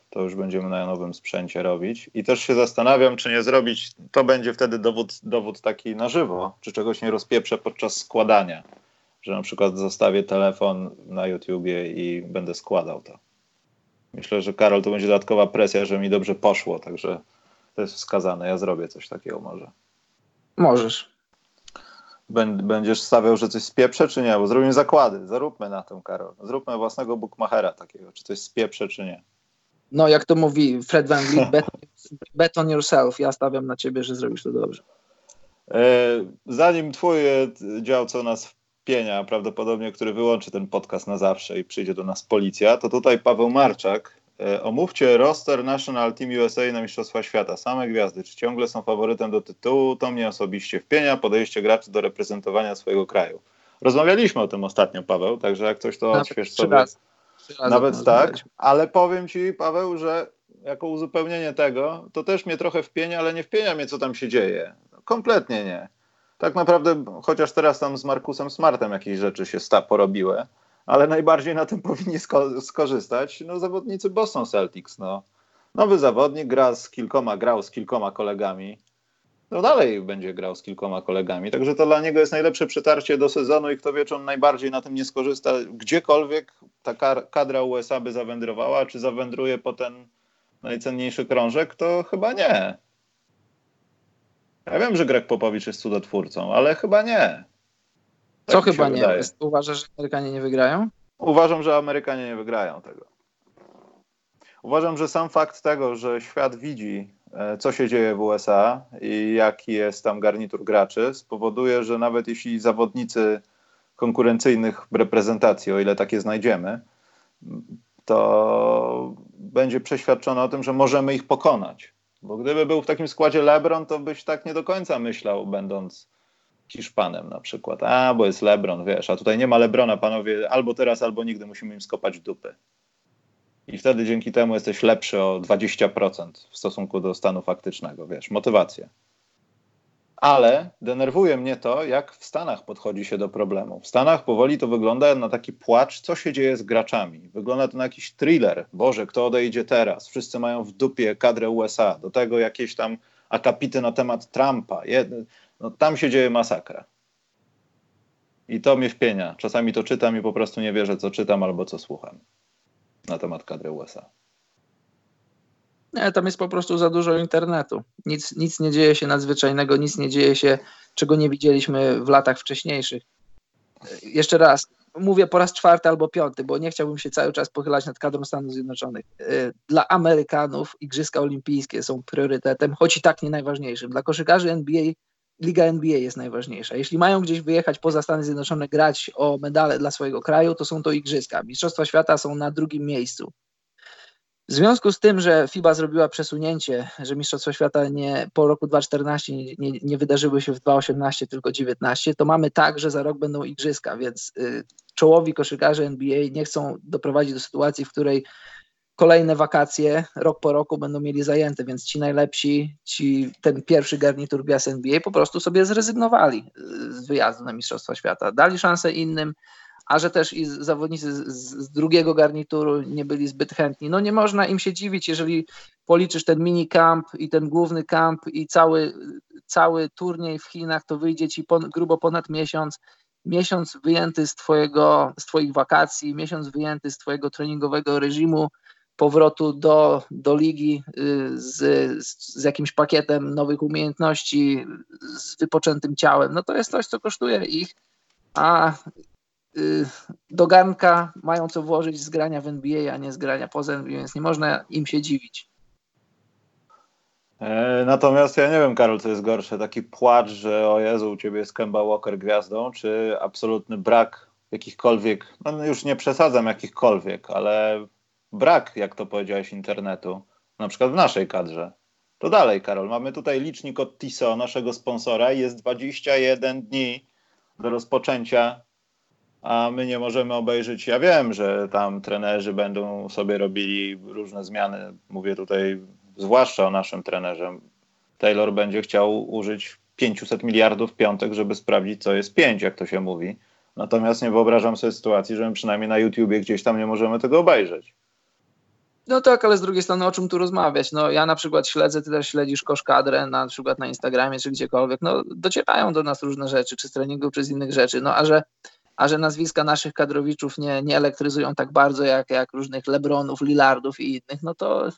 Speaker 1: to już będziemy na nowym sprzęcie robić. I też się zastanawiam, czy nie zrobić, to będzie wtedy dowód, dowód taki na żywo, czy czegoś nie rozpieprzę podczas składania. Że na przykład zostawię telefon na YouTubie i będę składał to. Myślę, że Karol, to będzie dodatkowa presja, że mi dobrze poszło, także to jest wskazane. Ja zrobię coś takiego może.
Speaker 2: Możesz.
Speaker 1: Będziesz stawiał, że coś spieprze, czy nie? Bo zrobimy zakłady. Zaróbmy na tym, Karol. Zróbmy własnego bookmachera takiego, czy coś spieprze, czy nie.
Speaker 2: No, jak to mówi Fred Van Vliet, bet, bet on yourself. Ja stawiam na ciebie, że zrobisz to dobrze.
Speaker 1: E, zanim twój dział, co nas wpienia, prawdopodobnie, który wyłączy ten podcast na zawsze i przyjdzie do nas policja, to tutaj Paweł Marczak E, omówcie roster National Team USA na Mistrzostwa Świata. Same gwiazdy. Czy ciągle są faworytem do tytułu? To mnie osobiście wpienia. Podejście graczy do reprezentowania swojego kraju. Rozmawialiśmy o tym ostatnio, Paweł, także jak coś to odśwież sobie. Raz. Nawet tak, ale powiem Ci, Paweł, że jako uzupełnienie tego, to też mnie trochę wpienia, ale nie wpienia mnie, co tam się dzieje. Kompletnie nie. Tak naprawdę, chociaż teraz tam z Markusem Smartem jakieś rzeczy się sta porobiły, ale najbardziej na tym powinni sko skorzystać no, zawodnicy Boston Celtics. No. Nowy zawodnik gra z kilkoma, grał z kilkoma kolegami. no dalej będzie grał z kilkoma kolegami. Także to dla niego jest najlepsze przetarcie do sezonu i kto wie, czy on najbardziej na tym nie skorzysta. Gdziekolwiek ta kadra USA by zawędrowała, czy zawędruje po ten najcenniejszy krążek, to chyba nie. Ja wiem, że Greg Popowicz jest cudotwórcą, ale chyba nie.
Speaker 2: Tak Co chyba nie? Uważasz, że Amerykanie nie wygrają?
Speaker 1: Uważam, że Amerykanie nie wygrają tego. Uważam, że sam fakt tego, że świat widzi, e, co się dzieje w USA i jaki jest tam garnitur graczy, spowoduje, że nawet jeśli zawodnicy konkurencyjnych reprezentacji, o ile takie znajdziemy, to będzie przeświadczony o tym, że możemy ich pokonać. Bo gdyby był w takim składzie LeBron, to byś tak nie do końca myślał, będąc Hiszpanem na przykład. A, bo jest LeBron, wiesz, a tutaj nie ma LeBrona, panowie, albo teraz, albo nigdy musimy im skopać dupy. I wtedy dzięki temu jesteś lepszy o 20% w stosunku do stanu faktycznego, wiesz, motywacja. Ale denerwuje mnie to, jak w Stanach podchodzi się do problemu. W Stanach powoli to wygląda na taki płacz, co się dzieje z graczami. Wygląda to na jakiś thriller. Boże, kto odejdzie teraz? Wszyscy mają w dupie kadrę USA. Do tego jakieś tam akapity na temat Trumpa. No, tam się dzieje masakra. I to mnie wpienia. Czasami to czytam i po prostu nie wierzę, co czytam albo co słucham na temat kadry USA.
Speaker 2: Nie, tam jest po prostu za dużo internetu. Nic, nic nie dzieje się nadzwyczajnego, nic nie dzieje się, czego nie widzieliśmy w latach wcześniejszych. Jeszcze raz, mówię po raz czwarty albo piąty, bo nie chciałbym się cały czas pochylać nad kadrą Stanów Zjednoczonych. Dla Amerykanów Igrzyska Olimpijskie są priorytetem, choć i tak nie najważniejszym. Dla koszykarzy NBA Liga NBA jest najważniejsza. Jeśli mają gdzieś wyjechać poza Stany Zjednoczone, grać o medale dla swojego kraju, to są to igrzyska. Mistrzostwa świata są na drugim miejscu. W związku z tym, że FIBA zrobiła przesunięcie, że Mistrzostwa Świata nie, po roku 2014 nie, nie, nie wydarzyły się w 2018, tylko 2019, to mamy tak, że za rok będą igrzyska, więc y, czołowi koszykarze NBA nie chcą doprowadzić do sytuacji, w której kolejne wakacje rok po roku będą mieli zajęte, więc ci najlepsi, ci ten pierwszy garnitur gwiazd NBA po prostu sobie zrezygnowali z wyjazdu na Mistrzostwa Świata. Dali szansę innym, a że też i zawodnicy z, z, drugiego garnituru nie byli zbyt chętni. No nie można im się dziwić, jeżeli policzysz ten mini camp i ten główny camp i cały, cały turniej w Chinach, to wyjdzie ci pon, grubo ponad miesiąc. Miesiąc wyjęty z, twojego, z Twoich wakacji, miesiąc wyjęty z Twojego treningowego reżimu, powrotu do, do ligi y, z, z jakimś pakietem nowych umiejętności, z wypoczętym ciałem, no to jest coś, co kosztuje ich, a y, do garnka mają co włożyć z grania w NBA, a nie z grania poza NBA, więc nie można im się dziwić.
Speaker 1: E, natomiast ja nie wiem, Karol, co jest gorsze, taki płacz, że o Jezu, u ciebie jest Kemba Walker gwiazdą, czy absolutny brak jakichkolwiek, no już nie przesadzam jakichkolwiek, ale brak, jak to powiedziałeś, internetu, na przykład w naszej kadrze. To dalej, Karol, mamy tutaj licznik od TISO, naszego sponsora, jest 21 dni do rozpoczęcia, a my nie możemy obejrzeć. Ja wiem, że tam trenerzy będą sobie robili różne zmiany. Mówię tutaj zwłaszcza o naszym trenerze. Taylor będzie chciał użyć 500 miliardów piątek, żeby sprawdzić, co jest 5, jak to się mówi. Natomiast nie wyobrażam sobie sytuacji, że my przynajmniej na YouTubie gdzieś tam nie możemy tego obejrzeć.
Speaker 2: No tak, ale z drugiej strony o czym tu rozmawiać? No ja na przykład śledzę, ty też śledzisz koszkadrę na przykład na Instagramie czy gdziekolwiek, no docierają do nas różne rzeczy, czy z treningu, czy z innych rzeczy, no a że, a że nazwiska naszych kadrowiczów nie, nie elektryzują tak bardzo jak, jak różnych Lebronów, Lillardów i innych, no to,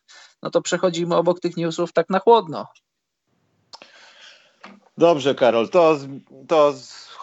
Speaker 2: no to przechodzimy obok tych newsów tak na chłodno.
Speaker 1: Dobrze, Karol, to, to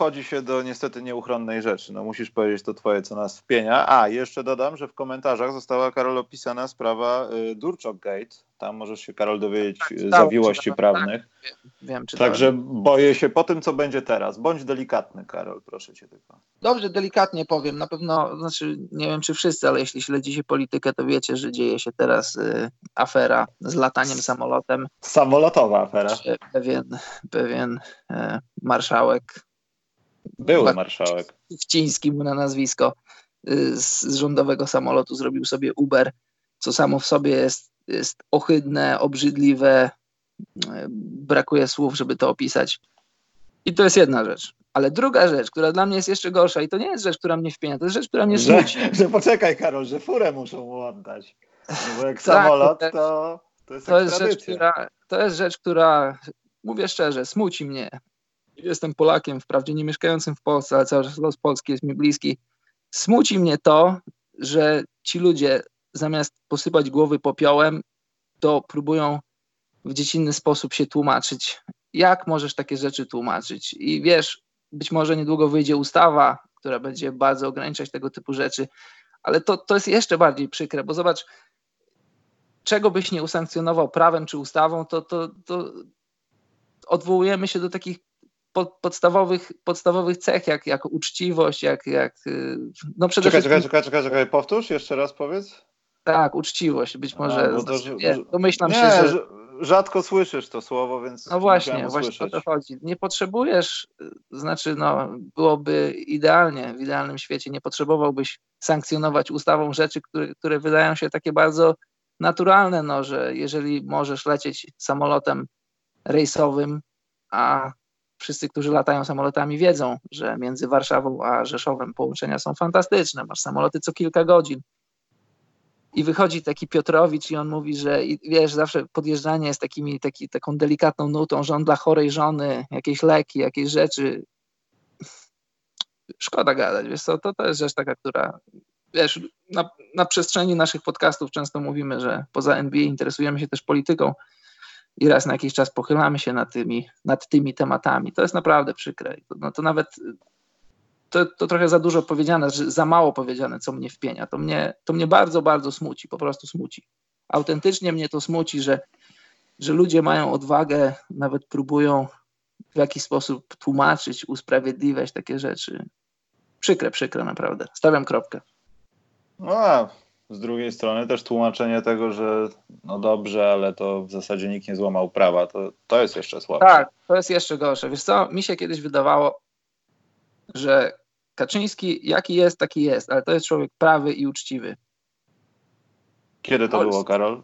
Speaker 1: schodzi się do niestety nieuchronnej rzeczy. No musisz powiedzieć to twoje, co nas wpienia. A, jeszcze dodam, że w komentarzach została, Karol, opisana sprawa y, Durczok Gate. Tam możesz się, Karol, dowiedzieć tak, y, zawiłości prawnych. Tak, wiem, wiem, Także boję się po tym, co będzie teraz. Bądź delikatny, Karol, proszę cię tylko.
Speaker 2: Dobrze, delikatnie powiem. Na pewno, znaczy nie wiem, czy wszyscy, ale jeśli śledzicie politykę, to wiecie, że dzieje się teraz y, afera z lataniem samolotem.
Speaker 1: Samolotowa afera.
Speaker 2: Pewien, pewien y, marszałek
Speaker 1: był marszałek.
Speaker 2: Wciński mu na nazwisko y, z rządowego samolotu zrobił sobie Uber, co samo w sobie jest, jest ohydne, obrzydliwe. Y, brakuje słów, żeby to opisać. I to jest jedna rzecz. Ale druga rzecz, która dla mnie jest jeszcze gorsza, i to nie jest rzecz, która mnie wpienia, to jest rzecz, która mnie smuci.
Speaker 1: Że, że poczekaj, Karol, że furę muszą mu oddać. No bo jak tak, samolot, to, to jest, to jest rzecz,
Speaker 2: która, To jest rzecz, która mówię szczerze, smuci mnie. Jestem Polakiem, wprawdzie nie mieszkającym w Polsce, ale cały czas los Polski jest mi bliski. Smuci mnie to, że ci ludzie zamiast posypać głowy popiołem, to próbują w dziecinny sposób się tłumaczyć. Jak możesz takie rzeczy tłumaczyć? I wiesz, być może niedługo wyjdzie ustawa, która będzie bardzo ograniczać tego typu rzeczy, ale to, to jest jeszcze bardziej przykre, bo zobacz, czego byś nie usankcjonował prawem czy ustawą, to, to, to odwołujemy się do takich podstawowych, podstawowych cech, jak, jak uczciwość, jak, jak
Speaker 1: no przede czekaj, wszystkim... Czekaj, czekaj, czekaj, powtórz, jeszcze raz powiedz.
Speaker 2: Tak, uczciwość, być może, A, to, znaczy, nie,
Speaker 1: domyślam nie, się, że... rzadko słyszysz to słowo, więc
Speaker 2: No właśnie, właśnie o to chodzi. Nie potrzebujesz, znaczy no, byłoby idealnie, w idealnym świecie, nie potrzebowałbyś sankcjonować ustawą rzeczy, które, które wydają się takie bardzo naturalne, no, że jeżeli możesz lecieć samolotem rejsowym, a wszyscy, którzy latają samolotami wiedzą, że między Warszawą a Rzeszowem połączenia są fantastyczne, masz samoloty co kilka godzin, i wychodzi taki Piotrowicz i on mówi, że i wiesz, zawsze podjeżdżanie jest takimi, taki, taką delikatną nutą, że on dla chorej żony jakieś leki, jakieś rzeczy. Szkoda gadać, wiesz co, to, to jest rzecz taka, która, wiesz, na, na przestrzeni naszych podcastów często mówimy, że poza NBA interesujemy się też polityką i raz na jakiś czas pochylamy się nad tymi, nad tymi tematami. To jest naprawdę przykre. No to nawet to, to trochę za dużo powiedziane, za mało powiedziane, co mnie wpienia. To mnie, to mnie bardzo, bardzo smuci, po prostu smuci. Autentycznie mnie to smuci, że, że ludzie mają odwagę, nawet próbują w jakiś sposób tłumaczyć, usprawiedliwiać takie rzeczy. Przykre, przykre naprawdę. Stawiam kropkę.
Speaker 1: No, a z drugiej strony też tłumaczenie tego, że no dobrze, ale to w zasadzie nikt nie złamał prawa, to, to jest jeszcze słabsze.
Speaker 2: Tak, to jest jeszcze gorsze. Wiesz co, mi się kiedyś wydawało, że Kaczyński jaki jest, taki jest, ale to jest człowiek prawy i uczciwy.
Speaker 1: Kiedy to było, Karol?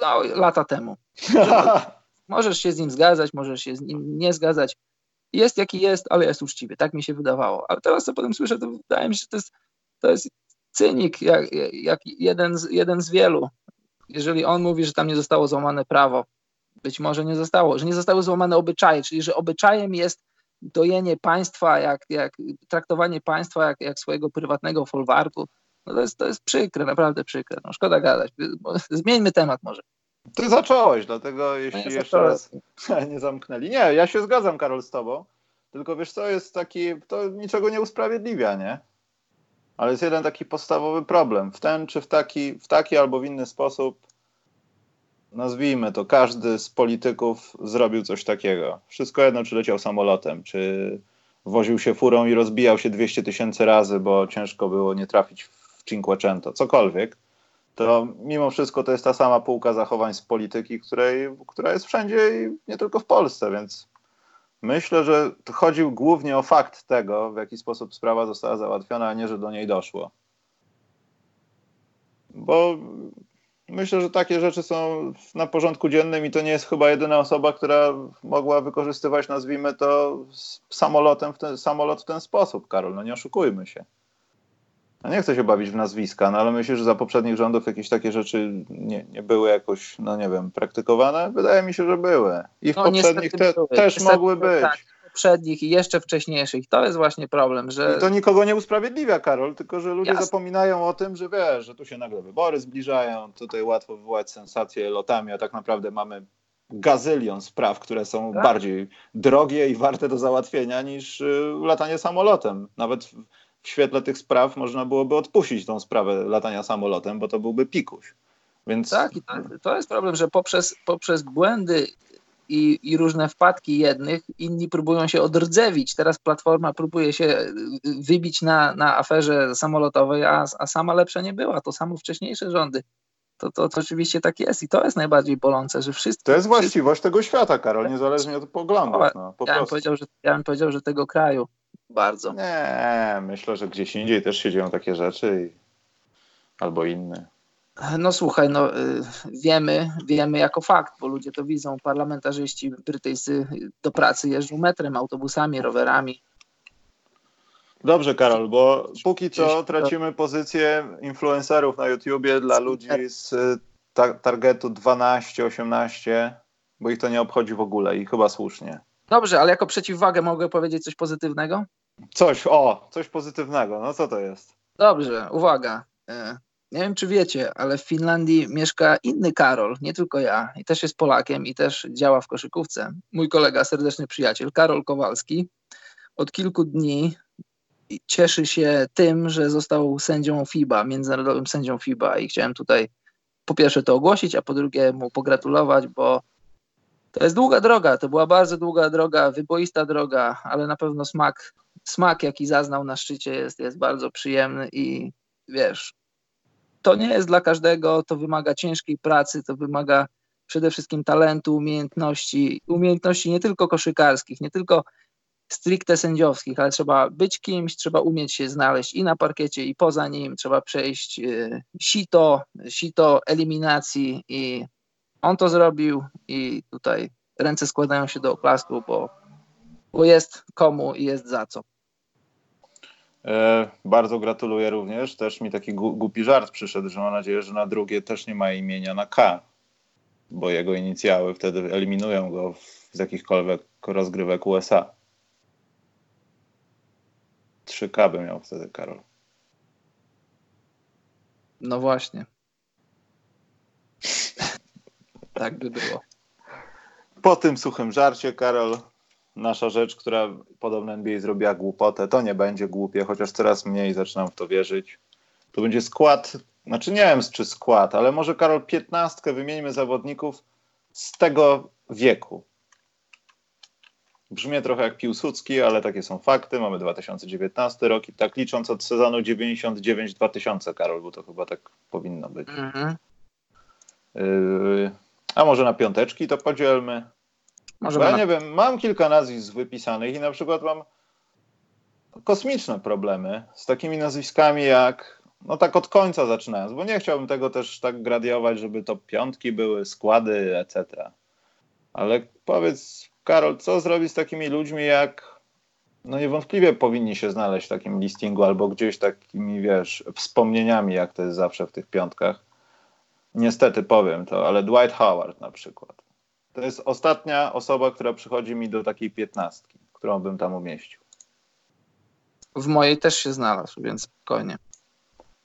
Speaker 2: No, lata temu. możesz się z nim zgadzać, możesz się z nim nie zgadzać. Jest jaki jest, ale jest uczciwy. Tak mi się wydawało. Ale teraz, co potem słyszę, to wydaje mi się, że to jest, to jest cynik, jak, jak jeden, z, jeden z wielu. Jeżeli on mówi, że tam nie zostało złamane prawo, być może nie zostało, że nie zostały złamane obyczaje, czyli że obyczajem jest dojenie państwa, jak, jak traktowanie państwa jak, jak swojego prywatnego folwarku, no to, jest, to jest przykre, naprawdę przykre. No szkoda gadać. Zmieńmy temat może.
Speaker 1: Ty zacząłeś, dlatego jeśli no jeszcze raz nie zamknęli. Nie, ja się zgadzam, Karol, z tobą. Tylko wiesz co, jest taki, to niczego nie usprawiedliwia, nie? Ale jest jeden taki podstawowy problem. W ten czy w taki, w taki albo w inny sposób nazwijmy to, każdy z polityków zrobił coś takiego. Wszystko jedno, czy leciał samolotem, czy woził się furą i rozbijał się 200 tysięcy razy, bo ciężko było nie trafić w Cinquecento, cokolwiek, to mimo wszystko to jest ta sama półka zachowań z polityki, której, która jest wszędzie i nie tylko w Polsce, więc myślę, że chodził głównie o fakt tego, w jaki sposób sprawa została załatwiona, a nie, że do niej doszło. Bo Myślę, że takie rzeczy są na porządku dziennym i to nie jest chyba jedyna osoba, która mogła wykorzystywać, nazwijmy to, samolotem w ten, samolot w ten sposób, Karol. No nie oszukujmy się. No nie chcę się bawić w nazwiska, no ale myślę, że za poprzednich rządów jakieś takie rzeczy nie, nie były jakoś, no nie wiem, praktykowane. Wydaje mi się, że były. I w no, poprzednich te, też mogły być. Tak
Speaker 2: poprzednich i jeszcze wcześniejszych. To jest właśnie problem, że...
Speaker 1: I to nikogo nie usprawiedliwia, Karol, tylko że ludzie Jasne. zapominają o tym, że wiesz, że tu się nagle wybory zbliżają, tutaj łatwo wywołać sensacje lotami, a tak naprawdę mamy gazylion spraw, które są tak? bardziej drogie i warte do załatwienia niż y, latanie samolotem. Nawet w, w świetle tych spraw można byłoby odpuścić tą sprawę latania samolotem, bo to byłby pikuś. Więc...
Speaker 2: Tak, to, jest problem, że poprzez, poprzez błędy i, i różne wpadki jednych, inni próbują się odrdzewić. Teraz Platforma próbuje się y, wybić na, na aferze samolotowej, a, a sama lepsza nie była. To samo wcześniejsze rządy. To, to, to oczywiście tak jest i to jest najbardziej bolące, że wszyscy...
Speaker 1: To jest właściwość tego świata, Karol, niezależnie od poglądów. No,
Speaker 2: po ja, bym powiedział, że, ja bym powiedział, że tego kraju bardzo.
Speaker 1: Nie, myślę, że gdzieś indziej też się dzieją takie rzeczy i... albo inne.
Speaker 2: No słuchaj, no y, wiemy, wiemy jako fakt, bo ludzie to widzą, parlamentarzyści brytyjscy do pracy jeżdżą metrem, autobusami, rowerami.
Speaker 1: Dobrze, Karol, bo póki co tracimy pozycję influencerów na YouTubie dla ludzi z targetu 12-18, bo ich to nie obchodzi w ogóle i chyba słusznie.
Speaker 2: Dobrze, ale jako przeciwwagę mogę powiedzieć coś pozytywnego?
Speaker 1: Coś, o, coś pozytywnego. No co to jest?
Speaker 2: Dobrze, uwaga. E, nie wiem, czy wiecie, ale w Finlandii mieszka inny Karol, nie tylko ja, i też jest Polakiem i też działa w koszykówce. Mój kolega, serdeczny przyjaciel, Karol Kowalski, od kilku dni cieszy się tym, że został sędzią FIBA, międzynarodowym sędzią FIBA i chciałem tutaj po pierwsze to ogłosić, a po drugie mu pogratulować, bo to jest długa droga, to była bardzo długa droga, wyboista droga, ale na pewno smak, smak jaki zaznał na szczycie jest, jest bardzo przyjemny i wiesz, to nie jest dla każdego, to wymaga ciężkiej pracy, to wymaga przede wszystkim talentu, umiejętności, umiejętności nie tylko koszykarskich, nie tylko stricte sędziowskich, ale trzeba być kimś, trzeba umieć się znaleźć i na parkiecie, i poza nim, trzeba przejść y, sito, sito eliminacji i on to zrobił i tutaj ręce składają się do oklasku, bo, bo jest komu i jest za co.
Speaker 1: E, bardzo gratuluję również. Też mi taki głupi żart przyszedł, że mam nadzieję, że na drugie też nie ma imienia na K, bo jego inicjały wtedy eliminują go z jakichkolwiek rozgrywek USA. 3K by miał wtedy Karol.
Speaker 2: No właśnie. tak by było.
Speaker 1: Po tym suchym żarcie, Karol, nasza rzecz, która podobno NBA zrobiła głupotę, to nie będzie głupie, chociaż coraz mniej zaczynam w to wierzyć. To będzie skład, znaczy nie wiem czy skład, ale może Karol piętnastkę wymieńmy zawodników z tego wieku. Brzmi trochę jak Piłsudski, ale takie są fakty. Mamy 2019 rok i tak licząc od sezonu 99-2000, Karol, bo to chyba tak powinno być. Mhm. Yy, a może na piąteczki to podzielmy? Może ja na... nie wiem, mam kilka nazwisk wypisanych i na przykład mam kosmiczne problemy z takimi nazwiskami jak, no tak od końca zaczynając, bo nie chciałbym tego też tak gradiować, żeby to piątki były, składy, etc. Ale powiedz, Karol, co zrobić z takimi ludźmi jak, no niewątpliwie powinni się znaleźć w takim listingu albo gdzieś takimi, wiesz, wspomnieniami, jak to jest zawsze w tych piątkach. Niestety powiem to, ale Dwight Howard na przykład. To jest ostatnia osoba, która przychodzi mi do takiej piętnastki, którą bym tam umieścił.
Speaker 2: W mojej też się znalazł, więc spokojnie.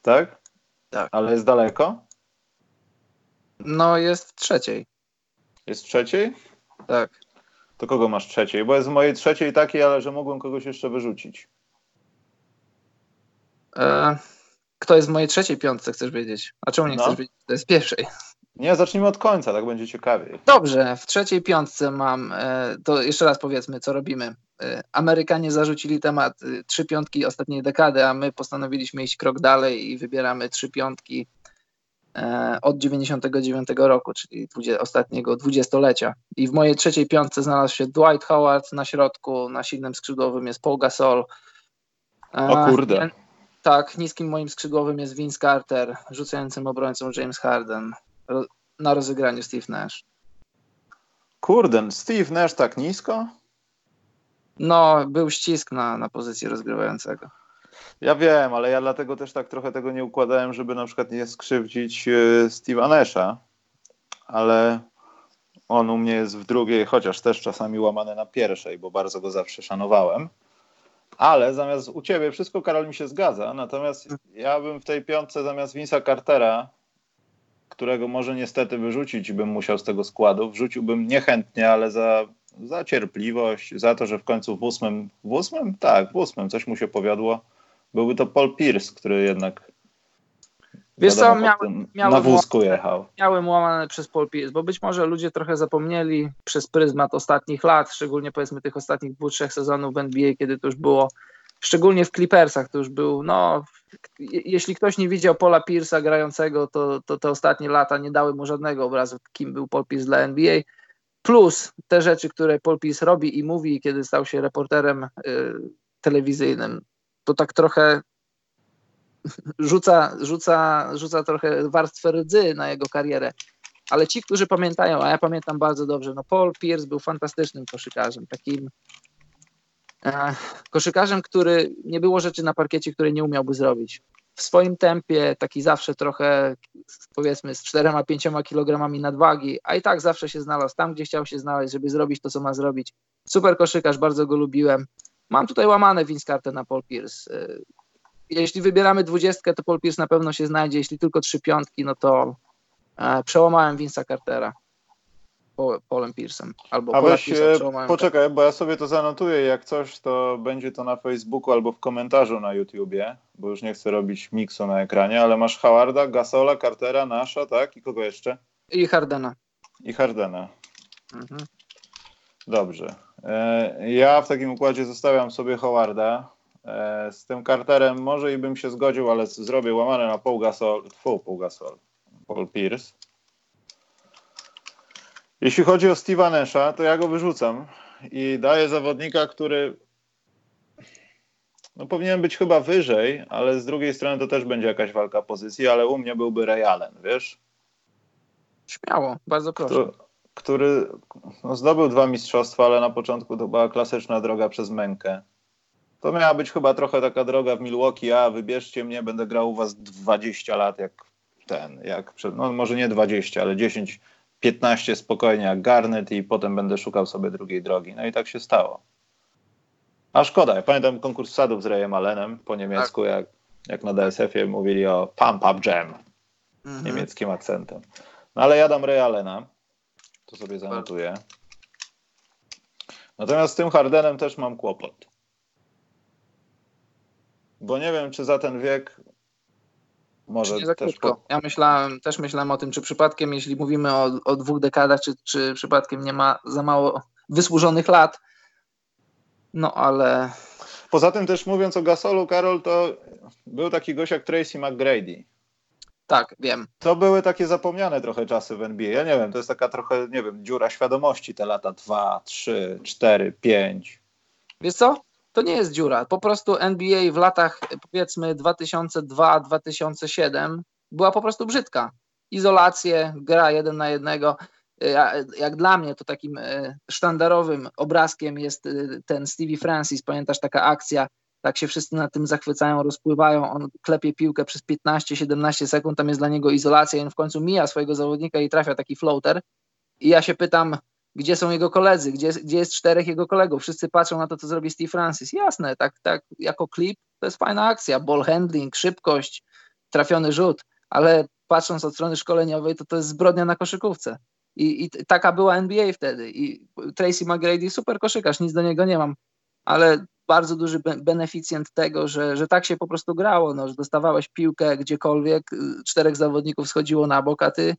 Speaker 1: Tak?
Speaker 2: Tak.
Speaker 1: Ale jest daleko?
Speaker 2: No, jest trzeciej.
Speaker 1: Jest trzeciej?
Speaker 2: Tak.
Speaker 1: To kogo masz trzeciej? Bo jest w mojej trzeciej takiej, ale że mogłem kogoś jeszcze wyrzucić.
Speaker 2: E, kto jest w mojej trzeciej piątce, chcesz wiedzieć? A czemu nie no. chcesz wiedzieć, kto jest pierwszej?
Speaker 1: Nie, zacznijmy od końca, tak będzie ciekawiej.
Speaker 2: Dobrze, w trzeciej piątce mam, e, to jeszcze raz powiedzmy, co robimy. E, Amerykanie zarzucili temat e, trzy piątki ostatniej dekady, a my postanowiliśmy iść krok dalej i wybieramy trzy piątki od 99 roku, czyli ostatniego dwudziestolecia. I w mojej trzeciej piątce znalazł się Dwight Howard na środku, na silnym skrzydłowym jest Paul Gasol.
Speaker 1: O kurde.
Speaker 2: Tak, niskim moim skrzydłowym jest Vince Carter, rzucającym obrońcą James Harden na rozegraniu Steve Nash.
Speaker 1: Kurde, Steve Nash tak nisko?
Speaker 2: No, był ścisk na, na pozycji rozgrywającego.
Speaker 1: Ja wiem, ale ja dlatego też tak trochę tego nie układałem, żeby na przykład nie skrzywdzić e, Steve'a Nasha, ale on u mnie jest w drugiej, chociaż też czasami łamany na pierwszej, bo bardzo go zawsze szanowałem. Ale zamiast u ciebie wszystko, Karol, mi się zgadza. Natomiast ja bym w tej piątce zamiast Vince'a Cartera którego może niestety wyrzucić bym musiał z tego składu. Wrzuciłbym niechętnie, ale za, za cierpliwość, za to, że w końcu w ósmym, w ósmym? Tak, w ósmym coś mu się powiodło. Byłby to Paul Pierce, który jednak
Speaker 2: Wiesz co, miałem, miałem,
Speaker 1: na wózku jechał.
Speaker 2: Miałem łamane przez Paul Pierce, bo być może ludzie trochę zapomnieli przez pryzmat ostatnich lat, szczególnie powiedzmy tych ostatnich dwóch, trzech sezonów w NBA, kiedy to już było, szczególnie w Clippersach, to już był, no jeśli ktoś nie widział Paula Pierce'a grającego, to, to te ostatnie lata nie dały mu żadnego obrazu, kim był Paul Pierce dla NBA. Plus te rzeczy, które Paul Pierce robi i mówi, kiedy stał się reporterem y, telewizyjnym, to tak trochę rzuca, rzuca, rzuca trochę warstwę rdzy na jego karierę. Ale ci, którzy pamiętają, a ja pamiętam bardzo dobrze, no Paul Pierce był fantastycznym koszykarzem, takim koszykarzem, który nie było rzeczy na parkiecie, której nie umiałby zrobić. w swoim tempie, taki zawsze trochę powiedzmy z 4-5 kilogramami nadwagi, a i tak zawsze się znalazł tam, gdzie chciał się znaleźć, żeby zrobić to, co ma zrobić. Super koszykarz, bardzo go lubiłem. Mam tutaj łamane Vince Carter na Paul Pierce. Jeśli wybieramy dwudziestkę, to Paul Pierce na pewno się znajdzie. Jeśli tylko trzy piątki, no to e, przełamałem Vince'a Cartera. Polem Pierce'em. Albo
Speaker 1: A weź, e, poczekaj, tak. bo ja sobie to zanotuję, jak coś, to będzie to na Facebooku albo w komentarzu na YouTubie, bo już nie chcę robić miksu na ekranie, ale masz Howarda, Gasola, Cartera, Nasza, tak? I kogo jeszcze?
Speaker 2: I Hardena.
Speaker 1: I Hardena. Mhm. Dobrze. E, ja w takim układzie zostawiam sobie Howarda. E, z tym Carterem może i bym się zgodził, ale zrobię łamane na Paul Gasol, Paul Gasol, Paul Pierce. Jeśli chodzi o Steve'a Nasha, to ja go wyrzucam i daję zawodnika, który no, powinien być chyba wyżej, ale z drugiej strony to też będzie jakaś walka pozycji, ale u mnie byłby Ray Allen, wiesz?
Speaker 2: Śmiało, bardzo proszę.
Speaker 1: który no, zdobył dwa mistrzostwa, ale na początku to była klasyczna droga przez mękę. To miała być chyba trochę taka droga w Milwaukee, a wybierzcie mnie, będę grał u was 20 lat, jak ten, jak przed, no może nie 20, ale 10 15 spokojnie jak Garnet i potem będę szukał sobie drugiej drogi. No i tak się stało. A szkoda, ja pamiętam konkurs sadów z Rayem Allenem po niemiecku, tak. jak, jak na DSF-ie mówili o Pump Up Jam mhm. niemieckim akcentem. No ale ja dam Ray Allena, to sobie zanotuję. Natomiast z tym Hardenem też mam kłopot. Bo nie wiem, czy za ten wiek
Speaker 2: może nie za krótko. Po... Ja myślałem, też myślałem o tym, czy przypadkiem, jeśli mówimy o, o dwóch dekadach, czy, czy przypadkiem nie ma za mało wysłużonych lat. No ale.
Speaker 1: Poza tym też mówiąc o Gasolu, Karol, to był taki gość jak Tracy McGrady.
Speaker 2: Tak, wiem.
Speaker 1: To były takie zapomniane trochę czasy w NBA. Ja nie wiem, to jest taka trochę, nie wiem, dziura świadomości te lata 2, 3, 4, 5.
Speaker 2: Wiesz co? To nie jest dziura. Po prostu NBA w latach powiedzmy 2002-2007 była po prostu brzydka. Izolacje, gra jeden na jednego. Jak dla mnie to takim e, sztandarowym obrazkiem jest e, ten Stevie Francis. Pamiętasz taka akcja, tak się wszyscy na tym zachwycają, rozpływają, on klepie piłkę przez 15-17 sekund, tam jest dla niego izolacja i on w końcu mija swojego zawodnika i trafia taki floater. I ja się pytam, gdzie są jego koledzy, gdzie, gdzie jest czterech jego kolegów. Wszyscy patrzą na to, co zrobi Steve Francis. Jasne, tak, tak, jako klip to jest fajna akcja. Ball handling, szybkość, trafiony rzut, ale patrząc od strony szkoleniowej, to to jest zbrodnia na koszykówce. I, I, taka była NBA wtedy. I Tracy McGrady, super koszykarz, nic do niego nie mam, ale bardzo duży beneficjent tego, że, że tak się po prostu grało, no, że dostawałeś piłkę gdziekolwiek, y, czterech zawodników schodziło na bok, a ty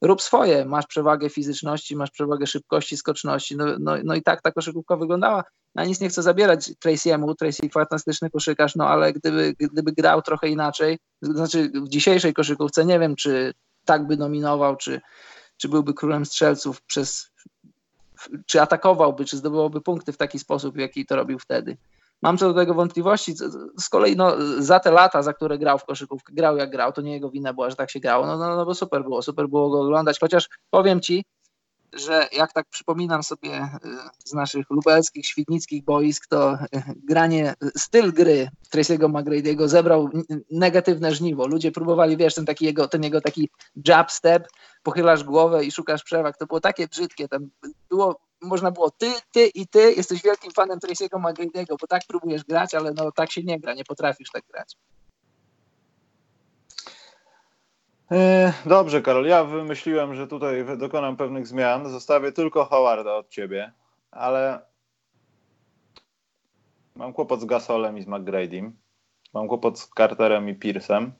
Speaker 2: rób swoje, masz przewagę fizyczności, masz przewagę szybkości, skoczności, no, no, no i tak ta koszykówka wyglądała. Ja nic nie chcę zabierać Tracy'emu, Tracy fantastyczny koszykarz, no ale gdyby, gdyby grał trochę inaczej, znaczy w dzisiejszej koszykówce nie wiem, czy tak by dominował, czy, czy byłby królem strzelców przez, czy atakowałby, czy zdobywałby punkty w taki sposób, w jaki to robił wtedy. Mam co do tego wątpliwości. Z kolei no, za te lata, za które grał w koszykówkę, grał jak grał, to nie jego wina była, że tak się grało. No, no, no bo super było, super było go oglądać. Chociaż powiem ci, że jak tak przypominam sobie y, z naszych lubelskich, świdnickich boisk, to y, granie, styl gry Tracy'ego McGrady'ego zebrał negatywne żniwo. Ludzie próbowali, wiesz, ten, taki jego, ten jego taki jab step, pochylasz głowę i szukasz przewag. To było takie brzydkie. Tam było można było ty, ty i ty jesteś wielkim fanem Tracy'ego McGrady'ego, bo tak próbujesz grać, ale no tak się nie gra, nie potrafisz tak grać.
Speaker 1: E, dobrze, Karol. Ja wymyśliłem, że tutaj dokonam pewnych zmian. Zostawię tylko Howarda od ciebie, ale mam kłopot z Gasolem i z. Mam kłopot z Carterem i Pierce'em.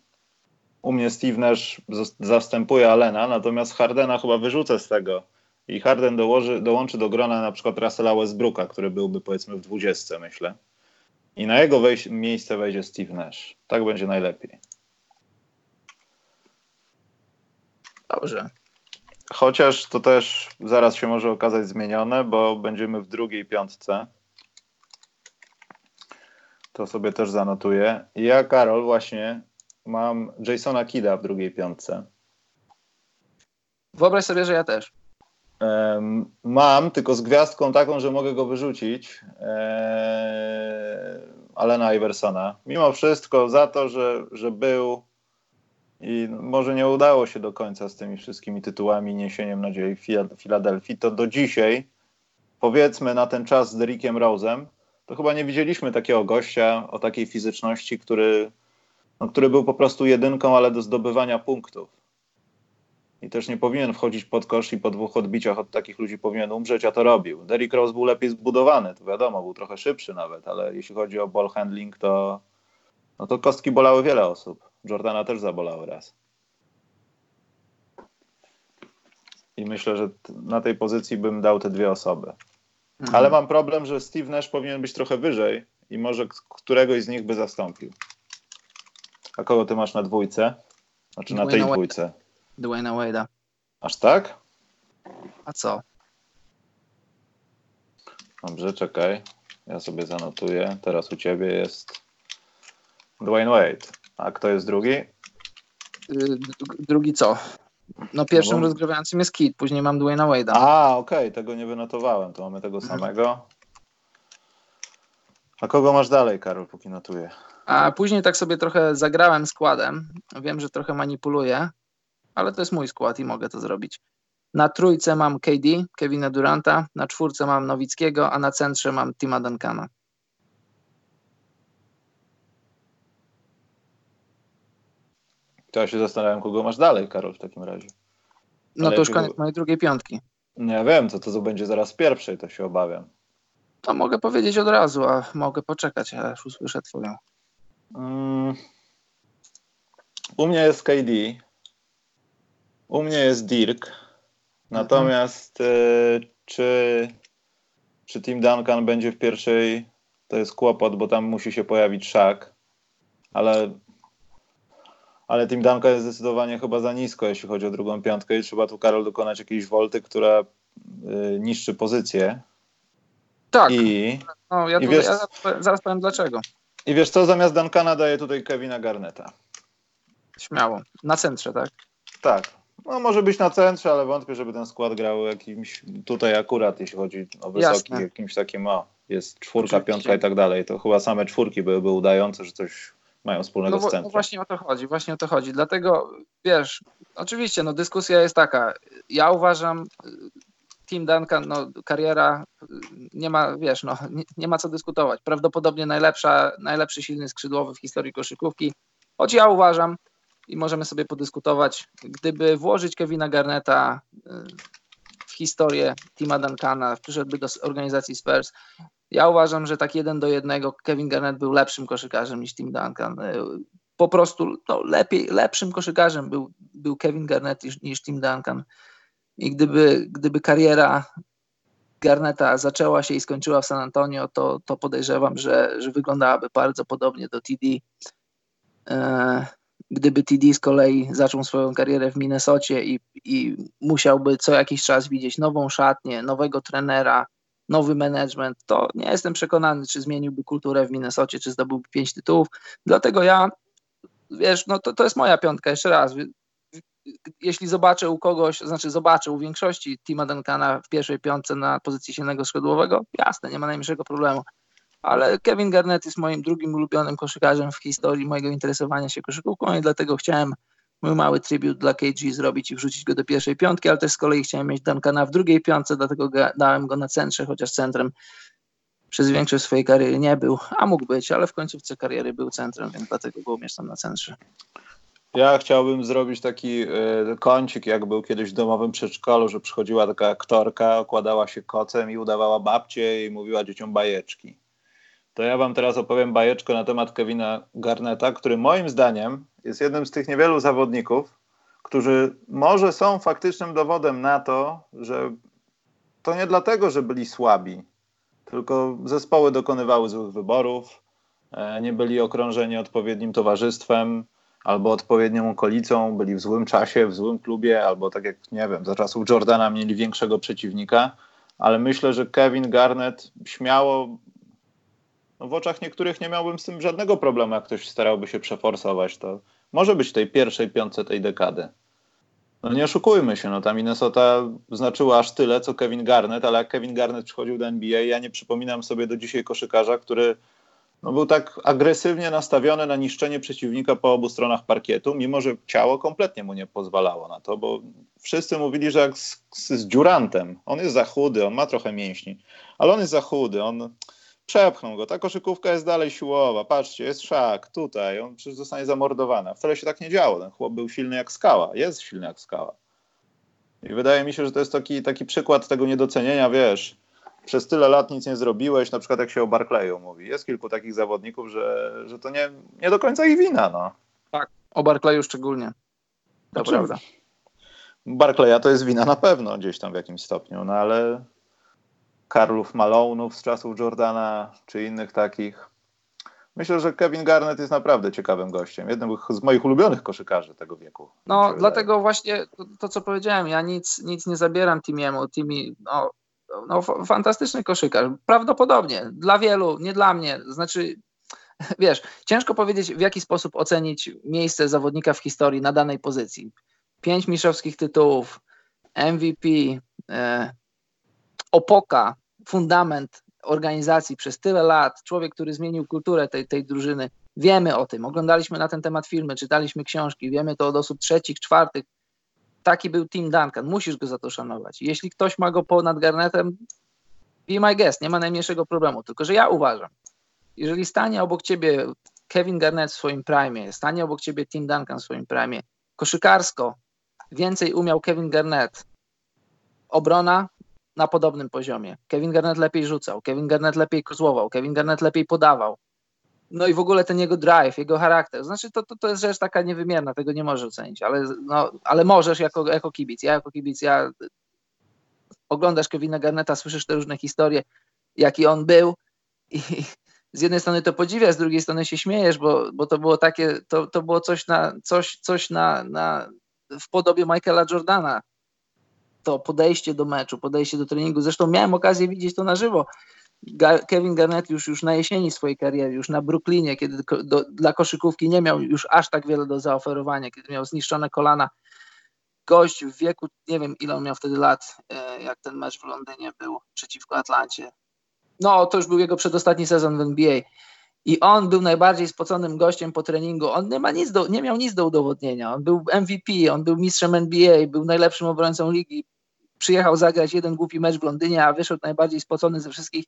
Speaker 1: U mnie Steve Nash zastępuje Alena, natomiast Hardena chyba wyrzucę z tego i Harden dołoży, dołączy do grona na przykład Russella Westbrooka, który byłby powiedzmy w 20, myślę. I na jego wejś- miejsce wejdzie Steve Nash. Tak będzie najlepiej.
Speaker 2: Dobrze.
Speaker 1: Chociaż to też zaraz się może okazać zmienione, bo będziemy w drugiej piątce. To sobie też zanotuję. Ja, Karol, właśnie mam Jasona Kida w drugiej piątce.
Speaker 2: Wyobraź sobie, że ja też.
Speaker 1: Mam, tylko z gwiazdką taką, że mogę go wyrzucić, Alena Iversona. Mimo wszystko za to, że, że był i może nie udało się do końca z tymi wszystkimi tytułami niesieniem nadziei Filadelfii, to do dzisiaj, powiedzmy na ten czas z Derrickiem Rose'em, to chyba nie widzieliśmy takiego gościa o takiej fizyczności, który, no, który był po prostu jedynką, ale do zdobywania punktów. I też nie powinien wchodzić pod kosz i po dwóch odbiciach od takich ludzi powinien umrzeć, a to robił. Derrick Rose był lepiej zbudowany, to wiadomo, był trochę szybszy nawet, ale jeśli chodzi o ball handling, to, no to kostki bolały wiele osób. Jordana też zabolały raz. I myślę, że na tej pozycji bym dał te dwie osoby. Mhm. Ale mam problem, że Steve Nash powinien być trochę wyżej i może któregoś z nich by zastąpił. A kogo ty masz na dwójce? Znaczy na tej dwójce.
Speaker 2: Dwayna Wade'a.
Speaker 1: Aż tak?
Speaker 2: A co?
Speaker 1: Dobrze, czekaj. Ja sobie zanotuję. Teraz u ciebie jest Dwayne Wade. A kto jest drugi?
Speaker 2: Y, drugi co? No pierwszym no bo... rozgrywającym jest Kid, później mam Dwayna Wade'a.
Speaker 1: A, okej, okay. tego nie wynotowałem, to mamy tego mhm. samego. A kogo masz dalej, Karol, póki notuję?
Speaker 2: A później tak sobie trochę zagrałem składem. Wiem, że trochę manipuluję, ale to jest mój skład i mogę to zrobić. Na trójce mam KD, Kevina Duranta, na czwórce mam Nowickiego, a na centrze mam Tima Duncana.
Speaker 1: To ja się zastanawiam, kogo masz dalej, Karol, w takim razie.
Speaker 2: No Ale to już koniec mojej drugiej piątki.
Speaker 1: Nie wiem, co to, to będzie zaraz pierwszej, to się obawiam.
Speaker 2: To mogę powiedzieć od razu, a mogę poczekać, aż usłyszę twoją.
Speaker 1: Mm. U mnie jest KD. U mnie jest Dirk. Natomiast mhm. y, czy, czy Tim Duncan będzie w pierwszej, to jest kłopot, bo tam musi się pojawić szak. Ale ale Tim Duncan jest zdecydowanie chyba za nisko, jeśli chodzi o drugą piątkę i trzeba tu, Karol, dokonać jakiejś wolty, która y, niszczy pozycję.
Speaker 2: Tak. I, no, ja, i wiesz, ja zaraz powiem dlaczego.
Speaker 1: I wiesz co, zamiast Duncana daje tutaj Kevina Garneta.
Speaker 2: Śmiało. Na centrze, tak?
Speaker 1: Tak. No może być na centrze, ale wątpię, żeby ten skład grał jakimś tutaj akurat, jeśli chodzi o wysoki, Jasne. jakimś takim, o, jest czwórka, Oczywiście. piątka i tak dalej. To chyba same czwórki byłyby udające, że coś mają wspólnego no, z centrum.
Speaker 2: No właśnie o to chodzi, właśnie o to chodzi. Dlatego, wiesz, oczywiście, no dyskusja jest taka. Ja uważam, Tim Duncan, no kariera, nie ma, wiesz, no nie, nie ma co dyskutować. Prawdopodobnie najlepsza, najlepszy silny skrzydłowy w historii koszykówki. Choć ja uważam, i możemy sobie podyskutować, gdyby włożyć Kevina Garneta y, w historię Tima Duncana, przyszedłby do organizacji Spurs, ja uważam, że tak jeden do jednego Kevin Garnett był lepszym koszykarzem niż Tim Duncan. E, po prostu no, lepiej, lepszym koszykarzem był, był Kevin Garnett niż, niż Tim Duncan. I gdyby, gdyby kariera Garneta zaczęła się i skończyła w San Antonio, to, to podejrzewam, że, że wyglądałaby bardzo podobnie do TD. Gdyby TD z kolei zaczął swoją karierę w Minnesocie i, i musiałby co jakiś czas widzieć nową szatnię, nowego trenera, nowy management, to nie jestem przekonany, czy zmieniłby kulturę w Minnesocie, czy zdobyłby pięć tytułów. Dlatego ja, wiesz, no to, to jest moja piątka, jeszcze raz. Jeśli zobaczę u kogoś, znaczy zobaczę u większości Tima Duncana w pierwszej piątce na pozycji silnego skrzydłowego, jasne, nie ma najmniejszego problemu. Ale Kevin Garnett jest moim drugim ulubionym koszykarzem w historii mojego interesowania się koszykówką i dlatego chciałem mój mały tribut dla KG zrobić i wrzucić go do pierwszej piątki, ale też z kolei chciałem mieć Duncana w drugiej piątce, dlatego dałem go na centrze, chociaż centrem przez większość swojej kariery nie był, a mógł być, ale w końcówce kariery był centrem, więc dlatego go umieszczam na centrze.
Speaker 1: Ja chciałbym zrobić taki y, kącik, jak był kiedyś w domowym przedszkolu, że przychodziła taka aktorka, okładała się kocem i udawała babcię i mówiła dzieciom bajeczki. To ja wam teraz opowiem bajeczkę na temat Kevina Garneta, który moim zdaniem jest jednym z tych niewielu zawodników, którzy może są faktycznym dowodem na to, że to nie dlatego, że byli słabi, tylko zespoły dokonywały złych wyborów, e, nie byli okrążeni odpowiednim towarzystwem albo odpowiednią okolicą, byli w złym czasie, w złym klubie, albo tak jak, nie wiem, za czasów Jordana mieli większego przeciwnika, ale myślę, że Kevin Garnett śmiało no w oczach niektórych nie miałbym z tym żadnego problemu, jak ktoś starałby się przeforsować. To może być tej pierwszej piątce tej dekady. No nie oszukujmy się, no ta Minnesota znaczyła aż tyle, co Kevin Garnett, ale jak Kevin Garnett przychodził do NBA, ja nie przypominam sobie do dzisiaj koszykarza, który no był tak agresywnie nastawiony na niszczenie przeciwnika po obu stronach parkietu, mimo że ciało kompletnie mu nie pozwalało na to, bo wszyscy mówili, że jak z, z, dziurantem, on jest za chudy, on ma trochę mięśni, ale on jest za chudy, on przepchnął go, ta koszykówka jest dalej siłowa, patrzcie, jest szak, tutaj, on przecież zostanie zamordowany. Wcale się tak nie działo, ten chłop był silny jak skała, jest silny jak skała. I wydaje mi się, że to jest taki, taki przykład tego niedocenienia, wiesz, przez tyle lat nic nie zrobiłeś, na przykład jak się o Barclayu mówi. Jest kilku takich zawodników, że, że to nie, nie do końca ich wina. No.
Speaker 2: Tak, o Barclayu szczególnie. To znaczy, prawda.
Speaker 1: Barclaya to jest wina na pewno gdzieś tam w jakimś stopniu, no ale Karlów Malone'ów z czasów Jordana, czy innych takich. Myślę, że Kevin Garnett jest naprawdę ciekawym gościem. Jednym z moich ulubionych koszykarzy tego wieku.
Speaker 2: No, dlatego wydaje. właśnie to, to, co powiedziałem, ja nic, nic nie zabieram Timiemu. Timi, no, no, fantastyczny koszykarz. Prawdopodobnie. Dla wielu, nie dla mnie. Znaczy, wiesz, ciężko powiedzieć, w jaki sposób ocenić miejsce zawodnika w historii na danej pozycji. Pięć mistrzowskich tytułów, MVP, e, opoka, fundament organizacji przez tyle lat, człowiek, który zmienił kulturę tej, tej drużyny. Wiemy o tym, oglądaliśmy na ten temat filmy, czytaliśmy książki, wiemy to od osób trzecich, czwartych, taki był Tim Duncan, musisz go za to szanować. Jeśli ktoś ma go ponad Garnetem, be my guest, nie ma najmniejszego problemu. Tylko, że ja uważam, jeżeli stanie obok ciebie Kevin Garnett w swoim prime, stanie obok ciebie Tim Duncan w swoim prime, koszykarsko więcej umiał Kevin Garnett. Obrona na podobnym poziomie. Kevin Garnett lepiej rzucał, Kevin Garnett lepiej kozłował, Kevin Garnett lepiej podawał. No i w ogóle ten jego drive, jego charakter. Znaczy, to, to, to jest rzecz taka niewymierna, tego nie możesz ocenić, ale, no, ale możesz jako, jako kibic. Ja jako kibic, ja oglądasz Kevina Garneta, słyszysz te różne historie, jaki on był i z jednej strony to podziwiasz, z drugiej strony się śmiejesz, bo, bo to było takie, to, to było coś na, coś, coś na, na, w podobie Michaela Jordana. To podejście do meczu, podejście do treningu. Zresztą miałem okazję widzieć to na żywo Kevin Garnett już, już na jesieni swojej kariery, już na Brooklynie, kiedy do, dla koszykówki nie miał już aż tak wiele do zaoferowania, kiedy miał zniszczone kolana. Gość w wieku, nie wiem ile on miał wtedy lat, e, jak ten mecz w Londynie był przeciwko Atlancie. No, to już był jego przedostatni sezon w NBA. I on był najbardziej spoconym gościem po treningu. On nie, ma nic do, nie miał nic do udowodnienia. On był MVP, on był mistrzem NBA, był najlepszym obrońcą ligi. Przyjechał zagrać jeden głupi mecz w Londynie, a wyszedł najbardziej spocony ze wszystkich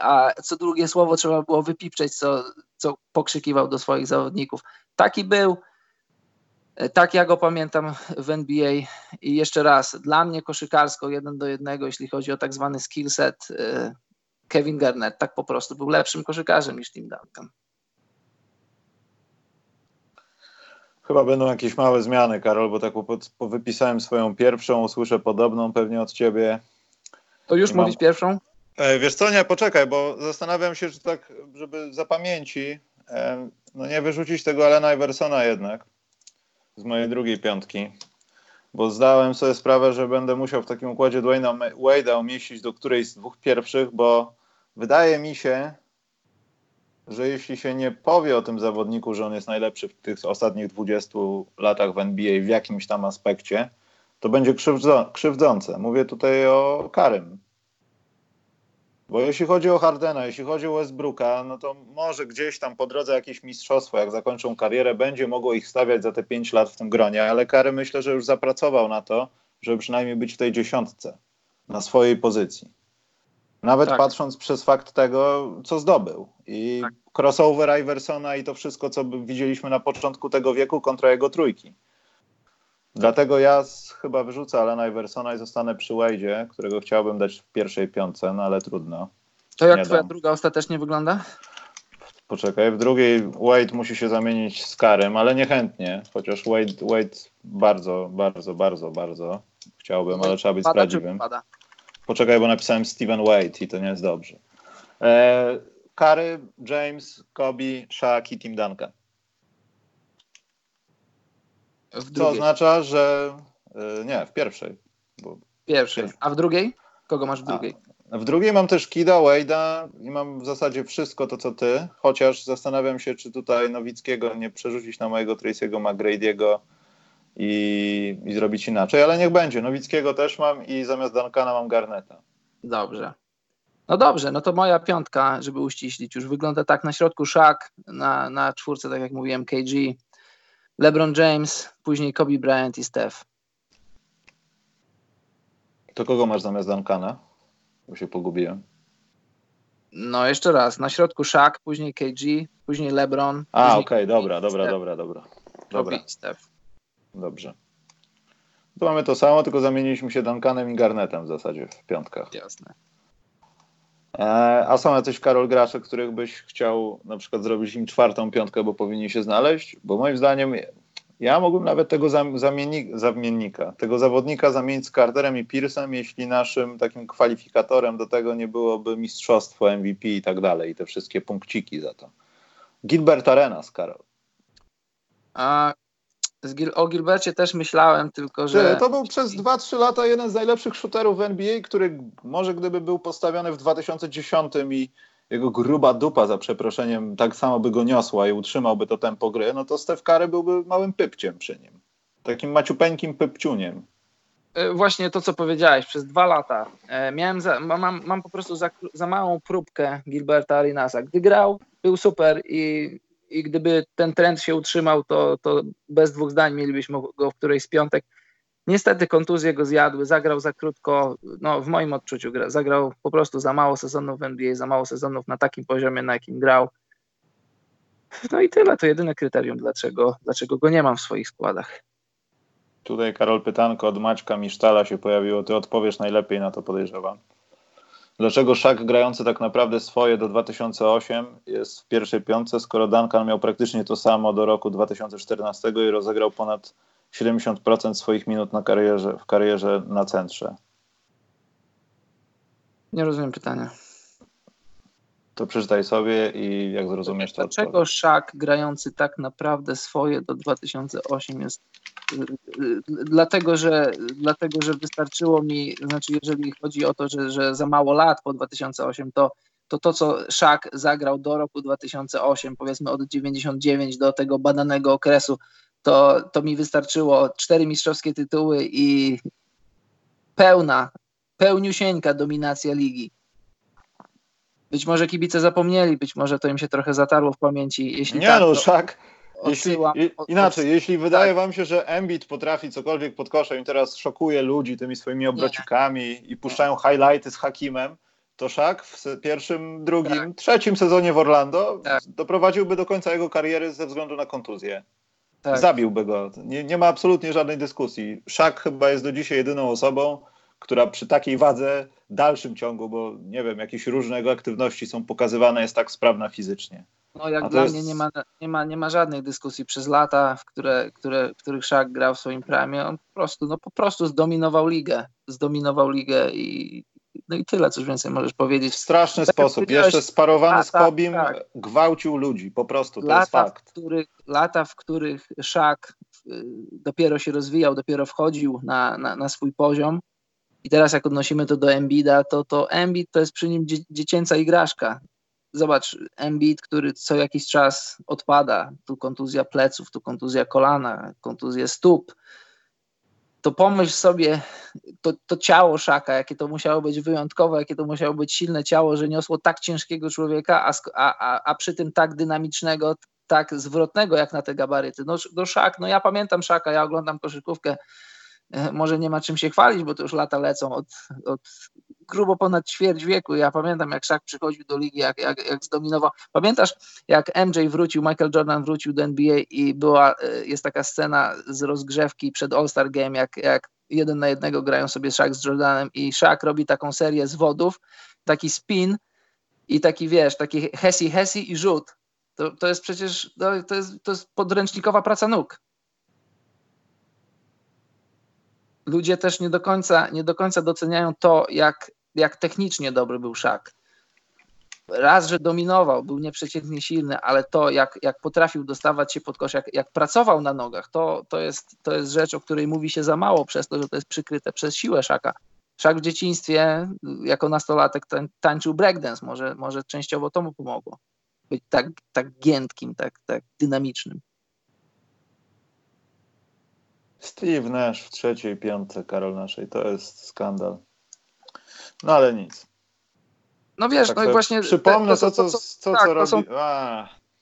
Speaker 2: a co drugie słowo trzeba było wypipczeć, co, co pokrzykiwał do swoich zawodników. Taki był, tak ja go pamiętam w NBA i jeszcze raz, dla mnie koszykarsko jeden do jednego, jeśli chodzi o tak zwany skill set, y, Kevin Garnett tak po prostu był lepszym koszykarzem niż Tim Duncan.
Speaker 1: Chyba będą jakieś małe zmiany, Karol, bo tak wypisałem swoją pierwszą, usłyszę podobną pewnie od ciebie.
Speaker 2: To już mówić mam... pierwszą?
Speaker 1: E, wiesz co, nie, poczekaj, bo zastanawiam się, czy tak, żeby zapamięci, e, no nie wyrzucić tego Alena Iversona jednak z mojej drugiej piątki, bo zdałem sobie sprawę, że będę musiał w takim układzie Dwayna Wade'a umieścić do którejś z dwóch pierwszych, bo wydaje mi się, że jeśli się nie powie o tym zawodniku, że on jest najlepszy w tych ostatnich 20 latach w NBA w jakimś tam aspekcie, to będzie krzywdzące. Mówię tutaj o Karym. Bo jeśli chodzi o Hardena, jeśli chodzi o Westbrooka, no to może gdzieś tam po drodze jakieś mistrzostwo, jak zakończą karierę, będzie mogło ich stawiać za te 5 lat w tym gronie, ale Kary myślę, że już zapracował na to, żeby przynajmniej być w tej dziesiątce, na swojej pozycji. Nawet tak. patrząc przez fakt tego, co zdobył. I tak. crossover Iversona i to wszystko, co widzieliśmy na początku tego wieku kontra jego trójki. Dlatego ja chyba wyrzucę Alana Iversona i zostanę przy Wade'zie, którego chciałbym dać w pierwszej piątce, no ale trudno.
Speaker 2: To jak Nie twoja dam. druga ostatecznie wygląda?
Speaker 1: Poczekaj, w drugiej Wade musi się zamienić z Karem, ale niechętnie, chociaż Wade, Wade bardzo, bardzo, bardzo, bardzo chciałbym, ale trzeba być pada, sprawiedliwym. Poczekaj, bo napisałem Steven Wade i to nie jest dobrze. E, Kary, James, Kobe, Shaq i Tim Duncan. W Co oznacza, że y, nie, w pierwszej.
Speaker 2: Bo pierwszej. A w drugiej? Kogo masz w drugiej?
Speaker 1: A, w drugiej mam też Kida, Wade'a i mam w zasadzie wszystko to, co ty, chociaż zastanawiam się, czy tutaj Nowickiego nie przerzucić na mojego Tracy'ego McGrady'ego i, i zrobić inaczej, ale niech będzie. Nowickiego też mam i zamiast Duncana mam Garneta.
Speaker 2: Dobrze. No dobrze, no to moja piątka, żeby uściślić, już wygląda tak na środku Shaq, na, na czwórce, tak jak mówiłem, KG, LeBron James, później Kobe Bryant i Steph.
Speaker 1: To kogo masz zamiast Duncana? Bo się pogubiłem.
Speaker 2: No jeszcze raz, na środku Shaq, później KG, później LeBron.
Speaker 1: A,
Speaker 2: okej,
Speaker 1: okay, dobra, dobra, dobra, dobra.
Speaker 2: Dobra. Steph.
Speaker 1: Dobrze. Tu mamy to samo, tylko zamieniliśmy się Duncanem i Garnetem w zasadzie w piątkach.
Speaker 2: Jasne.
Speaker 1: E, a są jacyś Karol gracze, których byś chciał na przykład zrobić im czwartą piątkę, bo powinni się znaleźć? Bo moim zdaniem ja mógłbym nawet tego zamiennika, zamiennika, tego zawodnika zamienić z Carterem i Pearsem, jeśli naszym takim kwalifikatorem do tego nie byłoby mistrzostwo MVP i tak dalej, i te wszystkie punkciki za to. Gilbert Arenas, Karol.
Speaker 2: A Gil o Gilbercie też myślałem, tylko że.
Speaker 1: To był przez 2-3 lata jeden z najlepszych shooterów w NBA, który może gdyby był postawiony w 2010 i jego gruba dupa za przeproszeniem tak samo by go niosła i utrzymałby to tempo gry, no to Steph Curry byłby małym pypciem przy nim. Takim maciupeńkim pypciuniem.
Speaker 2: E, właśnie to, co powiedziałeś, przez dwa lata e, miałem za, mam, mam po prostu za, za małą próbkę Gilberta Arenasa. Gdy grał, był super i i gdyby ten trend się utrzymał, to, to bez dwóch zdań mielibyśmy go w którejś z piątek. Niestety kontuzje go zjadły, zagrał za krótko, no w moim odczuciu zagrał po prostu za mało sezonów w NBA, za mało sezonów na takim poziomie, na jakim grał. No i tyle, to jedyne kryterium, dlaczego, dlaczego go nie mam w swoich składach.
Speaker 1: Tutaj Karol pytanko od Maćka Misztala się pojawiło, ty odpowiesz najlepiej na to podejrzewam. Dlaczego Szak grający tak naprawdę swoje do 2008 jest w pierwszej piątce, skoro Duncan miał praktycznie to samo do roku 2014 i rozegrał ponad 70% swoich minut na karierze, w karierze na centrze?
Speaker 2: Nie rozumiem pytania.
Speaker 1: To przeczytaj sobie i jak zrozumiesz to.
Speaker 2: Dlaczego Szak grający tak naprawdę swoje do 2008 jest dlatego, że, dlatego, że wystarczyło mi, znaczy jeżeli chodzi o to, że, że za mało lat po 2008, to to, to co Szak zagrał do roku 2008, powiedzmy od 99 do tego badanego okresu, to, to mi wystarczyło cztery mistrzowskie tytuły i pełna, pełniusieńka dominacja ligi. Być może kibice zapomnieli, być może to im się trochę zatarło w pamięci. Jeśli
Speaker 1: nie
Speaker 2: tak,
Speaker 1: no,
Speaker 2: to...
Speaker 1: Szak, jeśli, inaczej, jeśli wydaje wam się, że Embiid potrafi cokolwiek pod koszem i teraz szokuje ludzi tymi swoimi obrocikami nie. i puszczają highlighty z Hakimem, to Szak w pierwszym, drugim, tak. trzecim sezonie w Orlando tak. doprowadziłby do końca jego kariery ze względu na kontuzję. Tak. Zabiłby go. Nie, nie ma absolutnie żadnej dyskusji. Szak chyba jest do dzisiaj jedyną osobą, która przy takiej wadze w dalszym ciągu, bo nie wiem, jakieś różne jego aktywności są pokazywane, jest tak sprawna fizycznie.
Speaker 2: No jak dla jest... mnie nie ma, nie, ma, nie ma żadnej dyskusji przez lata, w, które, które, w których Szak grał w swoim prime. On po prostu, no po prostu zdominował ligę. Zdominował ligę i, no i tyle, coś więcej możesz powiedzieć. W
Speaker 1: straszny tak sposób. Jeszcze sparowany lata, z Kobim tak. gwałcił ludzi, po prostu, to lata, jest fakt.
Speaker 2: W których, lata, w których Szak y, dopiero się rozwijał, dopiero wchodził na, na, na swój poziom i teraz jak odnosimy to do Embida, to, to Embid to jest przy nim dzie dziecięca igraszka. Zobacz, Embiid, który co jakiś czas odpada, tu kontuzja pleców, tu kontuzja kolana, kontuzja stóp, to pomyśl sobie, to, to ciało Szaka, jakie to musiało być wyjątkowe, jakie to musiało być silne ciało, że niosło tak ciężkiego człowieka, a, a, a przy tym tak dynamicznego, tak zwrotnego jak na te gabaryty. No, no Szak, no ja pamiętam Szaka, ja oglądam koszykówkę, może nie ma czym się chwalić, bo to już lata lecą od, od grubo ponad ćwierć wieku. Ja pamiętam, jak Shaq przychodził do ligi, jak, jak, jak zdominował. Pamiętasz, jak MJ wrócił, Michael Jordan wrócił do NBA i była, e, jest taka scena z rozgrzewki przed All-Star Game, jak, jak jeden na jednego grają sobie Shaq z Jordanem i Shaq robi taką serię zwodów, taki spin i taki, wiesz, taki hesi, hesi i rzut. To, to jest przecież, to, to, jest, to jest podręcznikowa praca nóg. Ludzie też nie do końca, nie do końca doceniają to, jak jak technicznie dobry był Szak. Raz, że dominował, był nieprzeciętnie silny, ale to, jak, jak potrafił dostawać się pod kosz, jak, jak pracował na nogach, to, to, jest, to jest rzecz, o której mówi się za mało, przez to, że to jest przykryte przez siłę Szaka. Szak w dzieciństwie, jako nastolatek, tańczył breakdance, może, może częściowo to mu pomogło. Być tak, tak giętkim, tak, tak dynamicznym.
Speaker 1: Steve Nash w trzeciej piątce, Karol naszej, to jest skandal. No ale nic.
Speaker 2: no wiesz, tak no i właśnie...
Speaker 1: Przypomnę te, to, to, co, co, tak, co robi... Są,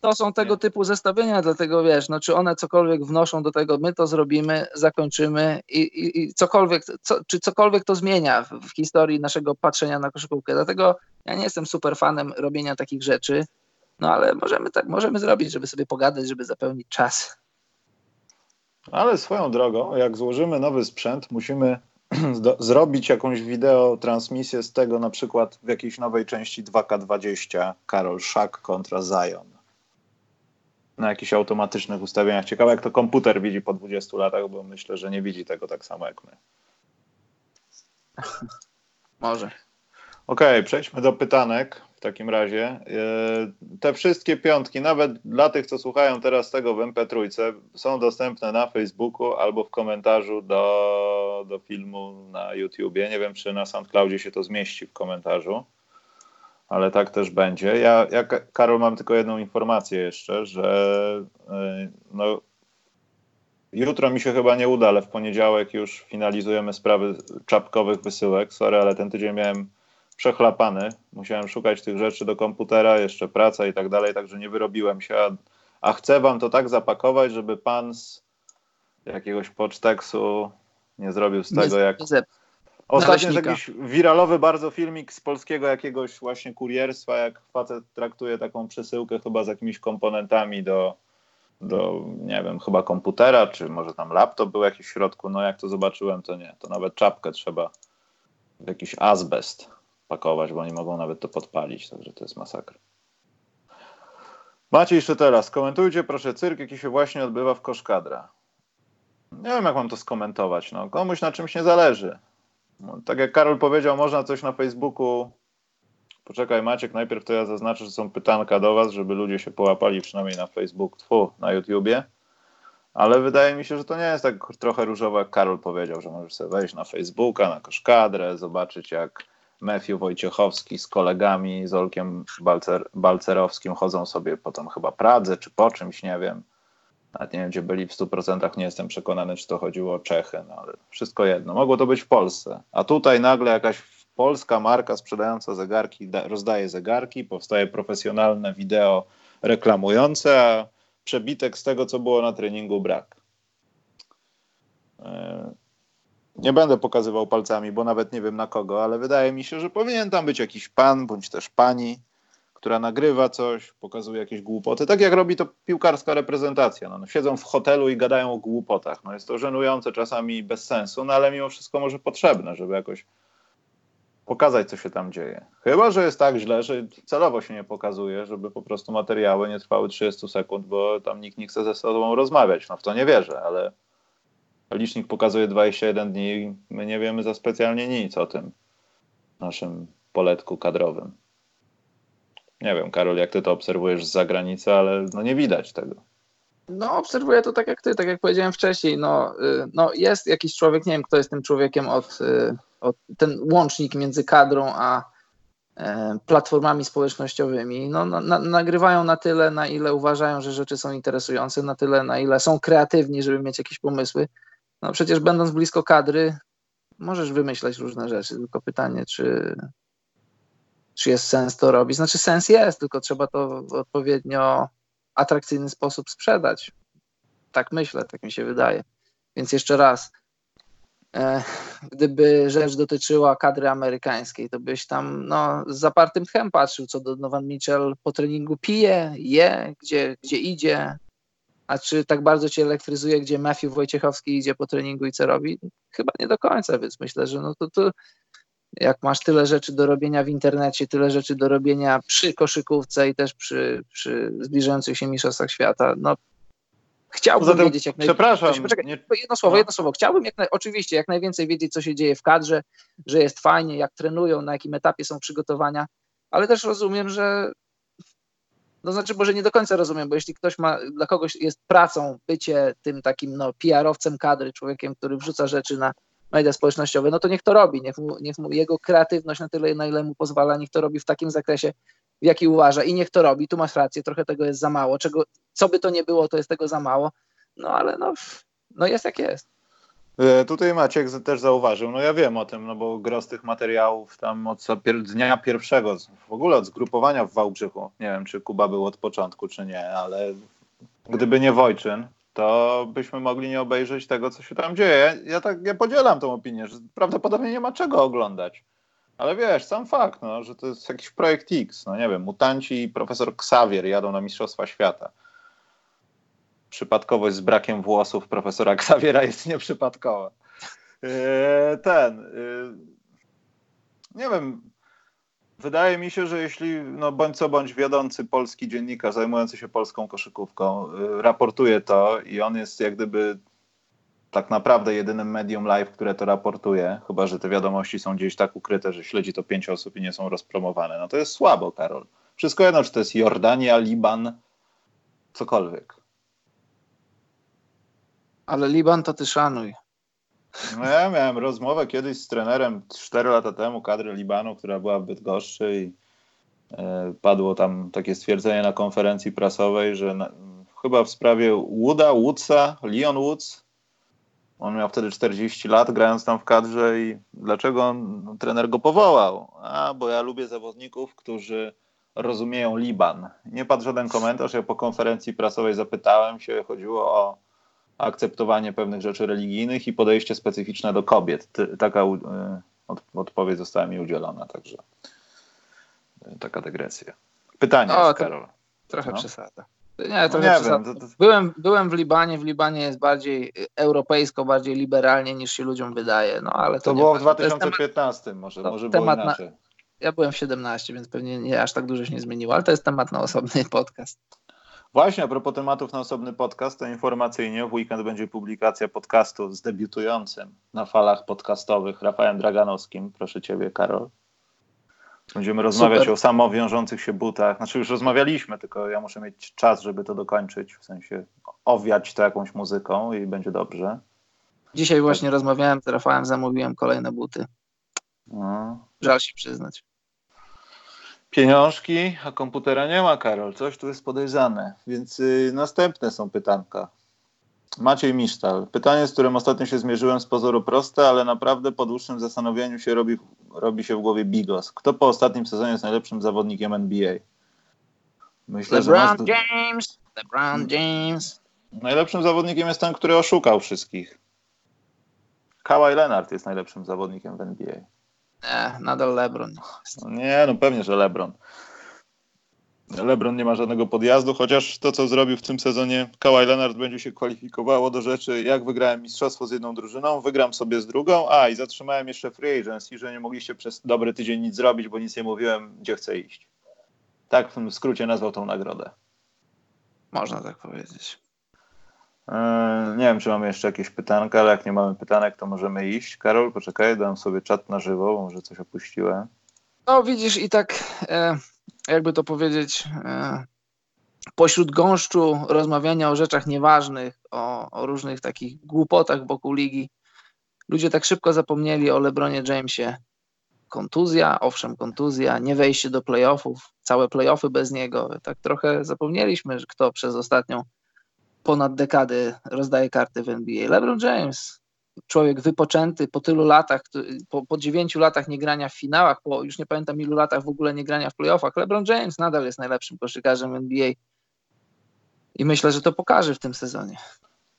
Speaker 2: to są tego nie. typu zestawienia, dlatego wiesz, no czy one cokolwiek wnoszą do tego, my to zrobimy, zakończymy i, i, i cokolwiek, co, czy cokolwiek to zmienia w, w, historii naszego patrzenia na koszykówkę. Dlatego ja nie jestem super fanem robienia takich rzeczy, no ale możemy tak, możemy zrobić, żeby sobie pogadać, żeby zapełnić czas.
Speaker 1: Ale swoją drogą, jak złożymy nowy sprzęt, musimy zrobić jakąś wideo transmisję z tego na przykład w jakiejś nowej części 2K20 Karol Szak kontra Zion. Na jakichś automatycznych ustawieniach. Ciekawe jak to komputer widzi po 20 latach, bo myślę, że nie widzi tego tak samo jak my.
Speaker 2: Może.
Speaker 1: Okej, okay, przejdźmy do pytanek w takim razie. E, te wszystkie piątki, nawet dla tych, co słuchają teraz tego w MP3, są dostępne na Facebooku albo w komentarzu do, do filmu na YouTubie. Nie wiem, czy na SoundCloudzie się to zmieści w komentarzu, ale tak też będzie. Ja, ja Karol, mam tylko jedną informację jeszcze, że e, no, Jutro mi się chyba nie uda, ale w poniedziałek już finalizujemy sprawy czapkowych wysyłek. Sorry, ale ten tydzień miałem przechlapany. Musiałem szukać tych rzeczy do komputera, jeszcze praca i tak dalej, także nie wyrobiłem się. A, a chcę wam to tak zapakować, żeby pan z jakiegoś poczteksu nie zrobił z tego jak... Ostatnio jest jakiś wiralowy bardzo filmik z polskiego jakiegoś właśnie kurierstwa, jak facet traktuje taką przesyłkę chyba z jakimiś komponentami do, do, nie wiem, chyba komputera, czy może tam laptop był jakiś w środku. No jak to zobaczyłem, to nie. To nawet czapkę trzeba jakiś azbest pakować, bo oni mogą nawet to podpalić, także to jest masakra. Macie jeszcze teraz, komentujcie proszę cyrk, jaki się właśnie odbywa w Koszkadra. Nie wiem, jak mam to skomentować. No, komuś na czymś nie zależy. No, tak jak Karol powiedział, można coś na Facebooku. Poczekaj, Maciek, najpierw to ja zaznaczę, że są pytanka do Was, żeby ludzie się połapali przynajmniej na Facebooku, tfu, na YouTubie. Ale wydaje mi się, że to nie jest tak trochę różowo, jak Karol powiedział, że możesz sobie wejść na Facebooka, na Koszkadrę, zobaczyć jak Matthew Wojciechowski z kolegami, z Olkiem Balcer, Balcerowskim chodzą sobie potem chyba Pradze, czy po czymś, nie wiem. Nawet nie wiem, gdzie byli w 100%, nie jestem przekonany, czy to chodziło o Czechy, no ale wszystko jedno. Mogło to być w Polsce. A tutaj nagle jakaś polska marka sprzedająca zegarki rozdaje zegarki, powstaje profesjonalne wideo reklamujące, a przebitek z tego, co było na treningu, brak. Nie będę pokazywał palcami, bo nawet nie wiem na kogo, ale wydaje mi się, że powinien tam być jakiś pan bądź też pani, która nagrywa coś, pokazuje jakieś głupoty, tak jak robi to piłkarska reprezentacja. No, no, siedzą w hotelu i gadają o głupotach. No, jest to żenujące czasami bez sensu, no ale mimo wszystko może potrzebne, żeby jakoś pokazać, co się tam dzieje. Chyba, że jest tak źle, że celowo się nie pokazuje, żeby po prostu materiały nie trwały 30 sekund, bo tam nikt nie chce ze sobą rozmawiać. No w to nie wierzę, ale licznik pokazuje 21 dni my nie wiemy za specjalnie nic o tym naszym poletku kadrowym. Nie wiem, Karol, jak ty to obserwujesz z zagranicy, ale no nie widać tego.
Speaker 2: No, obserwuję to tak jak ty, tak jak powiedziałem wcześniej. No, y, no jest jakiś człowiek, nie wiem, kto jest tym człowiekiem od, y, od ten łącznik między kadrą a e, platformami społecznościowymi. No, na, nagrywają na tyle, na ile uważają, że rzeczy są interesujące, na tyle, na ile są kreatywni, żeby mieć jakieś pomysły. No przecież będąc blisko kadry, możesz wymyślać różne rzeczy, tylko pytanie, czy, czy jest sens to robić. Znaczy sens jest, tylko trzeba to w odpowiednio atrakcyjny sposób sprzedać. Tak myślę, tak mi się wydaje. Więc jeszcze raz, e, gdyby rzecz dotyczyła kadry amerykańskiej, to byś tam no, z zapartym tchem patrzył, co Donovan Mitchell po treningu pije, je, gdzie, gdzie idzie, a czy tak bardzo cię elektryzuje, gdzie Matthew Wojciechowski idzie po treningu i co robi? Chyba nie do końca, więc myślę, że no to, to jak masz tyle rzeczy do robienia w internecie, tyle rzeczy do robienia przy koszykówce i też przy, przy zbliżających się mistrzostwach świata, no chciałbym Zatem, wiedzieć jak
Speaker 1: najwięcej. Przepraszam.
Speaker 2: Poczekaj, nie... jedno słowo, no. jedno słowo. Chciałbym jak naj... oczywiście jak najwięcej wiedzieć, co się dzieje w kadrze, że jest fajnie, jak trenują, na jakim etapie są przygotowania, ale też rozumiem, że no znaczy, może nie do końca rozumiem, bo jeśli ktoś ma, dla kogoś jest pracą bycie tym takim no, PR-owcem kadry, człowiekiem, który wrzuca rzeczy na media społecznościowe, no to niech to robi, niech mu, niech mu jego kreatywność na tyle, na ile mu pozwala, niech to robi w takim zakresie, w jaki uważa i niech to robi. Tu masz rację, trochę tego jest za mało. Czego, co by to nie było, to jest tego za mało, no ale no, no jest jak jest.
Speaker 1: E, tutaj Maciek też zauważył, no ja wiem o tym, no bo gros tych materiałów tam od dnia pierwszego, w ogóle od zgrupowania w Wałbrzychu, nie wiem czy Kuba był od początku czy nie, ale gdyby nie Wojczyn, to byśmy mogli nie obejrzeć tego, co się tam dzieje. Ja tak, ja podzielam tą opinię, że prawdopodobnie nie ma czego oglądać. Ale wiesz, sam fakt, no, że to jest jakiś projekt X, no nie wiem, mutanci i profesor Xavier jadą na Mistrzostwa Świata przypadkowość z brakiem włosów profesora Xaviera jest nieprzypadkowa. E, ten. E, nie wiem. Wydaje mi się, że jeśli no bądź co bądź wiodący polski dziennikarz zajmujący się polską koszykówką e, raportuje to i on jest jak gdyby tak naprawdę jedynym medium live, które to raportuje, chyba że te wiadomości są gdzieś tak ukryte, że śledzi to pięć osób i nie są rozpromowane. No to jest słabo, Karol. Wszystko jedno, czy to jest Jordania, Liban, cokolwiek.
Speaker 2: Ale Liban to ty szanuj.
Speaker 1: No ja miałem rozmowę kiedyś z trenerem 4 lata temu kadry Libanu, która była w Bydgoszczy i e, padło tam takie stwierdzenie na konferencji prasowej, że na, chyba w sprawie Wooda, Woodsa, Leon Woods, on miał wtedy 40 lat, grając tam w kadrze i dlaczego on, no, trener go powołał? A, bo ja lubię zawodników, którzy rozumieją Liban. Nie padł żaden komentarz, ja po konferencji prasowej zapytałem się, chodziło o akceptowanie pewnych rzeczy religijnych i podejście specyficzne do kobiet. Taka e, odpowiedź została mi udzielona, także e, taka dygresja. Pytanie, o, Karol.
Speaker 2: Trochę no. przesada. Nie, trochę no nie wiem, to, to... Byłem, byłem w Libanie. W Libanie jest bardziej europejsko, bardziej liberalnie niż się ludziom wydaje. No, ale to,
Speaker 1: to było w 2015, temat, może, może było inaczej. Na,
Speaker 2: ja byłem w 17, więc pewnie nie aż tak dużo się nie zmieniło, ale to jest temat na osobny podcast.
Speaker 1: Właśnie, a propos tematów na osobny podcast, to informacyjnie w weekend będzie publikacja podcastu z debiutującym na falach podcastowych Rafałem Draganowskim. Proszę Ciebie, Karol. Będziemy rozmawiać Super. o samowiążących się butach. Znaczy już rozmawialiśmy, tylko ja muszę mieć czas, żeby to dokończyć, w sensie owiać to jakąś muzyką i będzie dobrze.
Speaker 2: Dzisiaj właśnie tak. rozmawiałem z Rafałem, zamówiłem kolejne buty. No. Żal się przyznać
Speaker 1: pieniążki, a komputera nie ma, Karol. Coś tu jest podejrzane. Więc y, następne są pytanka. Maciej Misztal. Pytanie, z którym ostatnio się zmierzyłem, z pozoru proste, ale naprawdę po dłuższym zastanowieniu się robi, robi się w głowie bigos. Kto po ostatnim sezonie jest najlepszym zawodnikiem NBA?
Speaker 2: Myślę, LeBron że James. LeBron James.
Speaker 1: Najlepszym zawodnikiem jest ten, który oszukał wszystkich. Kawhi Leonard jest najlepszym zawodnikiem w NBA.
Speaker 2: Nie, nadal LeBron.
Speaker 1: No nie, no pewnie, że LeBron. LeBron nie ma żadnego podjazdu, chociaż to, co zrobił w tym sezonie Kawhi Leonard będzie się kwalifikowało do rzeczy, jak wygrałem mistrzostwo z jedną drużyną, wygram sobie z drugą, a i zatrzymałem jeszcze free agency, że nie mogliście przez dobry tydzień nic zrobić, bo nic nie mówiłem, gdzie chcę iść. Tak w skrócie nazwał tą nagrodę.
Speaker 2: Można tak powiedzieć.
Speaker 1: Eee, nie wiem, czy mamy jeszcze jakieś pytanka, ale jak nie mamy pytanek, to możemy iść. Karol, poczekaj, dam sobie czat na żywo, może coś opuściłem.
Speaker 2: No widzisz i tak, e, jakby to powiedzieć, e, pośród gąszczu rozmawiania o rzeczach nieważnych, o, o, różnych takich głupotach wokół ligi, ludzie tak szybko zapomnieli o LeBronie Jamesie. Kontuzja, owszem, kontuzja, nie wejście do playoffów, całe playoffy bez niego. Tak trochę zapomnieliśmy, kto przez ostatnią ponad dekady rozdaje karty w NBA. LeBron James, człowiek wypoczęty po tylu latach, po, po dziewięciu latach niegrania w finałach, po już nie pamiętam ilu latach w ogóle niegrania w playoffach, LeBron James nadal jest najlepszym koszykarzem NBA. I myślę, że to pokaże w tym sezonie.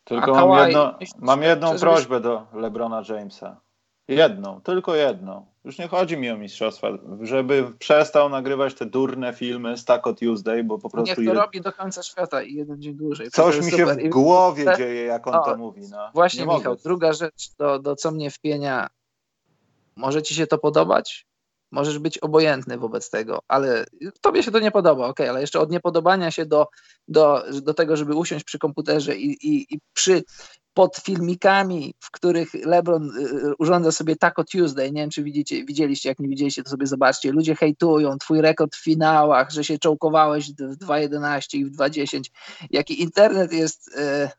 Speaker 1: Tylko mam, jedno, mam jedną prośbę do LeBrona Jamesa. Jedną, tylko jedną. Już nie chodzi mi o mistrzostwa, żeby przestał nagrywać te durne filmy z Taco Tuesday, bo po prostu...
Speaker 2: Niech to robi do końca świata i jeden dzień dłużej.
Speaker 1: Coś mi się w głowie I... dzieje, jak on o, to mówi. No.
Speaker 2: Właśnie, nie Michał, mogę. druga rzecz, do, do co mnie wpienia, może ci się to podobać, możesz być obojętny wobec tego, ale tobie się to nie podoba, ok, ale jeszcze od niepodobania się do, do, do tego, żeby usiąść przy komputerze i, i, i przy pod filmikami, w których LeBron y, y, urządza sobie Taco Tuesday, nie wiem czy widzicie, widzieliście, jak nie widzieliście, to sobie zobaczcie, ludzie hejtują, twój rekord w finałach, że się czołkowałeś w 2.11 i w 2.10, jaki internet jest e,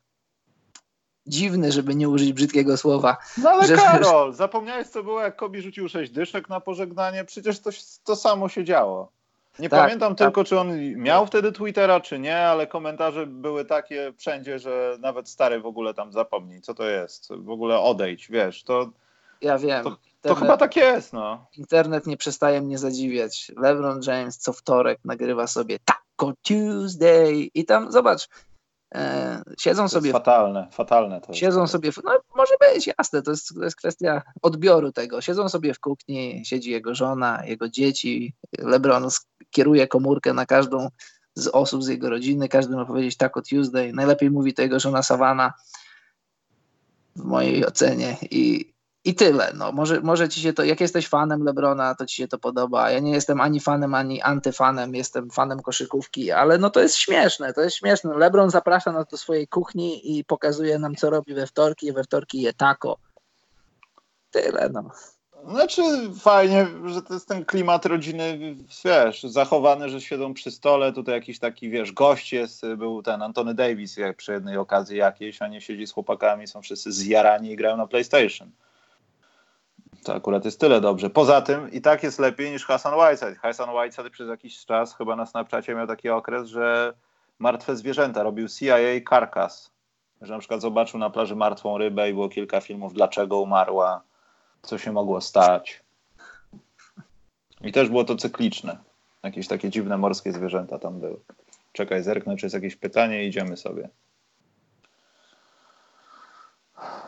Speaker 2: dziwny, żeby nie użyć brzydkiego słowa.
Speaker 1: No ale że, Karol, zapomniałeś co było, jak Kobi rzucił sześć dyszek na pożegnanie, przecież to, to samo się działo. Nie
Speaker 2: Tak,
Speaker 1: pamiętam
Speaker 2: tak.
Speaker 1: tylko, czy on miał wtedy Twittera, czy nie, ale komentarze były takie wszędzie, że nawet stary w ogóle tam zapomni, co to jest. W ogóle odejdź, wiesz, to,
Speaker 2: Ja wiem.
Speaker 1: To- to
Speaker 2: internet,
Speaker 1: chyba tak jest, no.
Speaker 2: internet nie przestaje mnie zadziwiać. LeBron James co wtorek nagrywa sobie Taco Tuesday i tam zobacz, siedzą
Speaker 1: To jest
Speaker 2: sobie
Speaker 1: fatalne, fatalne to jest.
Speaker 2: Siedzą sobie, w, no może być, jasne, to jest, to jest kwestia odbioru tego. Siedzą sobie w kuchni, siedzi jego żona, jego dzieci, LeBron kieruje komórkę na każdą z osób z jego rodziny, każdy ma powiedzieć Taco Tuesday, najlepiej mówi to jego żona Savana w mojej ocenie i, i tyle. No, może, może ci się to, jak jesteś fanem LeBrona, to ci się to podoba. Ja nie jestem ani fanem, ani antyfanem, jestem fanem koszykówki, ale no to jest śmieszne, to jest śmieszne. LeBron zaprasza nas do swojej kuchni i pokazuje nam, co robi we wtorki, we wtorki je taco. Tyle, no.
Speaker 1: Znaczy fajnie, że to jest ten klimat rodziny, wiesz, zachowany, że siedzą przy stole, tutaj jakiś taki, wiesz, gość jest, był ten Antony Davis jak przy jednej okazji jakiejś, a nie siedzi z chłopakami, są wszyscy zjarani i grają na PlayStation. To akurat jest tyle dobrze. Poza tym i tak jest lepiej niż Hassan Whiteside. Hassan Whiteside przez jakiś czas chyba na Snapchacie miał taki okres, że martwe zwierzęta robił CIA Carcass. Że na przykład zobaczył na plaży martwą rybę i było kilka filmów, dlaczego umarła, co się mogło stać. I też było to cykliczne. Jakieś takie dziwne morskie zwierzęta tam były. Czekaj, zerknę, czy jest jakieś pytanie i idziemy sobie.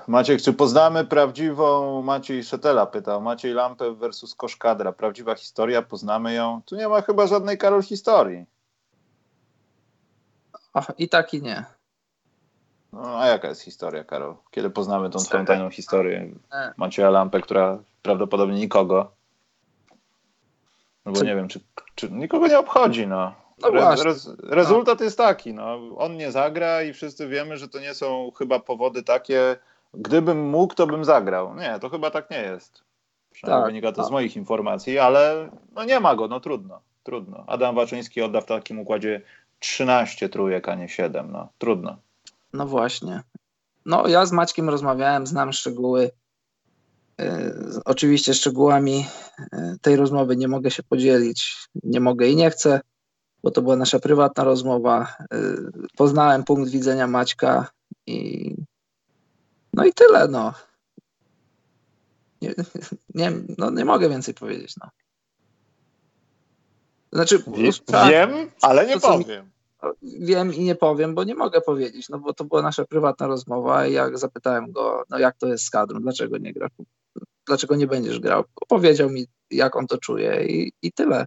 Speaker 1: Maciek, czy poznamy prawdziwą, Maciej Szetela pytał, Maciej Lampę versus Koszkadra, prawdziwa historia, poznamy ją? Tu nie ma chyba żadnej Karol historii.
Speaker 2: Och, I tak i nie.
Speaker 1: No, a jaka jest historia, Karol? Kiedy poznamy tą twoją tajną historię?
Speaker 2: E.
Speaker 1: Macieja Lampę, która prawdopodobnie nikogo. No bo
Speaker 2: Co-
Speaker 1: nie wiem, czy, czy nikogo nie obchodzi, no.
Speaker 2: No właśnie.
Speaker 1: rezultat jest taki, no. On nie zagra i wszyscy wiemy, że to nie są chyba powody takie, gdybym mógł, to bym zagrał. Nie, to chyba tak nie jest. Przynajmniej
Speaker 2: Tak,
Speaker 1: wynika to z
Speaker 2: tak.
Speaker 1: moich informacji, ale no nie ma go, no trudno, trudno. Adam Waczyński odda w takim układzie 13 trójek, a nie 7, no. Trudno.
Speaker 2: No właśnie. No, ja z Maćkiem rozmawiałem, znam szczegóły. Yy, oczywiście szczegółami yy, tej rozmowy nie mogę się podzielić. Nie mogę i nie chcę, bo to była nasza prywatna rozmowa. Yy, poznałem punkt widzenia Maćka i no i tyle, no. Nie, nie, no, nie mogę więcej powiedzieć, no. Znaczy, tak,
Speaker 1: Wiem, ale nie
Speaker 2: To, mi-
Speaker 1: powiem.
Speaker 2: wiem i nie powiem, bo nie mogę powiedzieć, no bo to była nasza prywatna rozmowa i jak zapytałem go, no jak to jest z kadrą, dlaczego nie grasz, dlaczego nie będziesz grał, powiedział mi, jak on to czuje i, i tyle.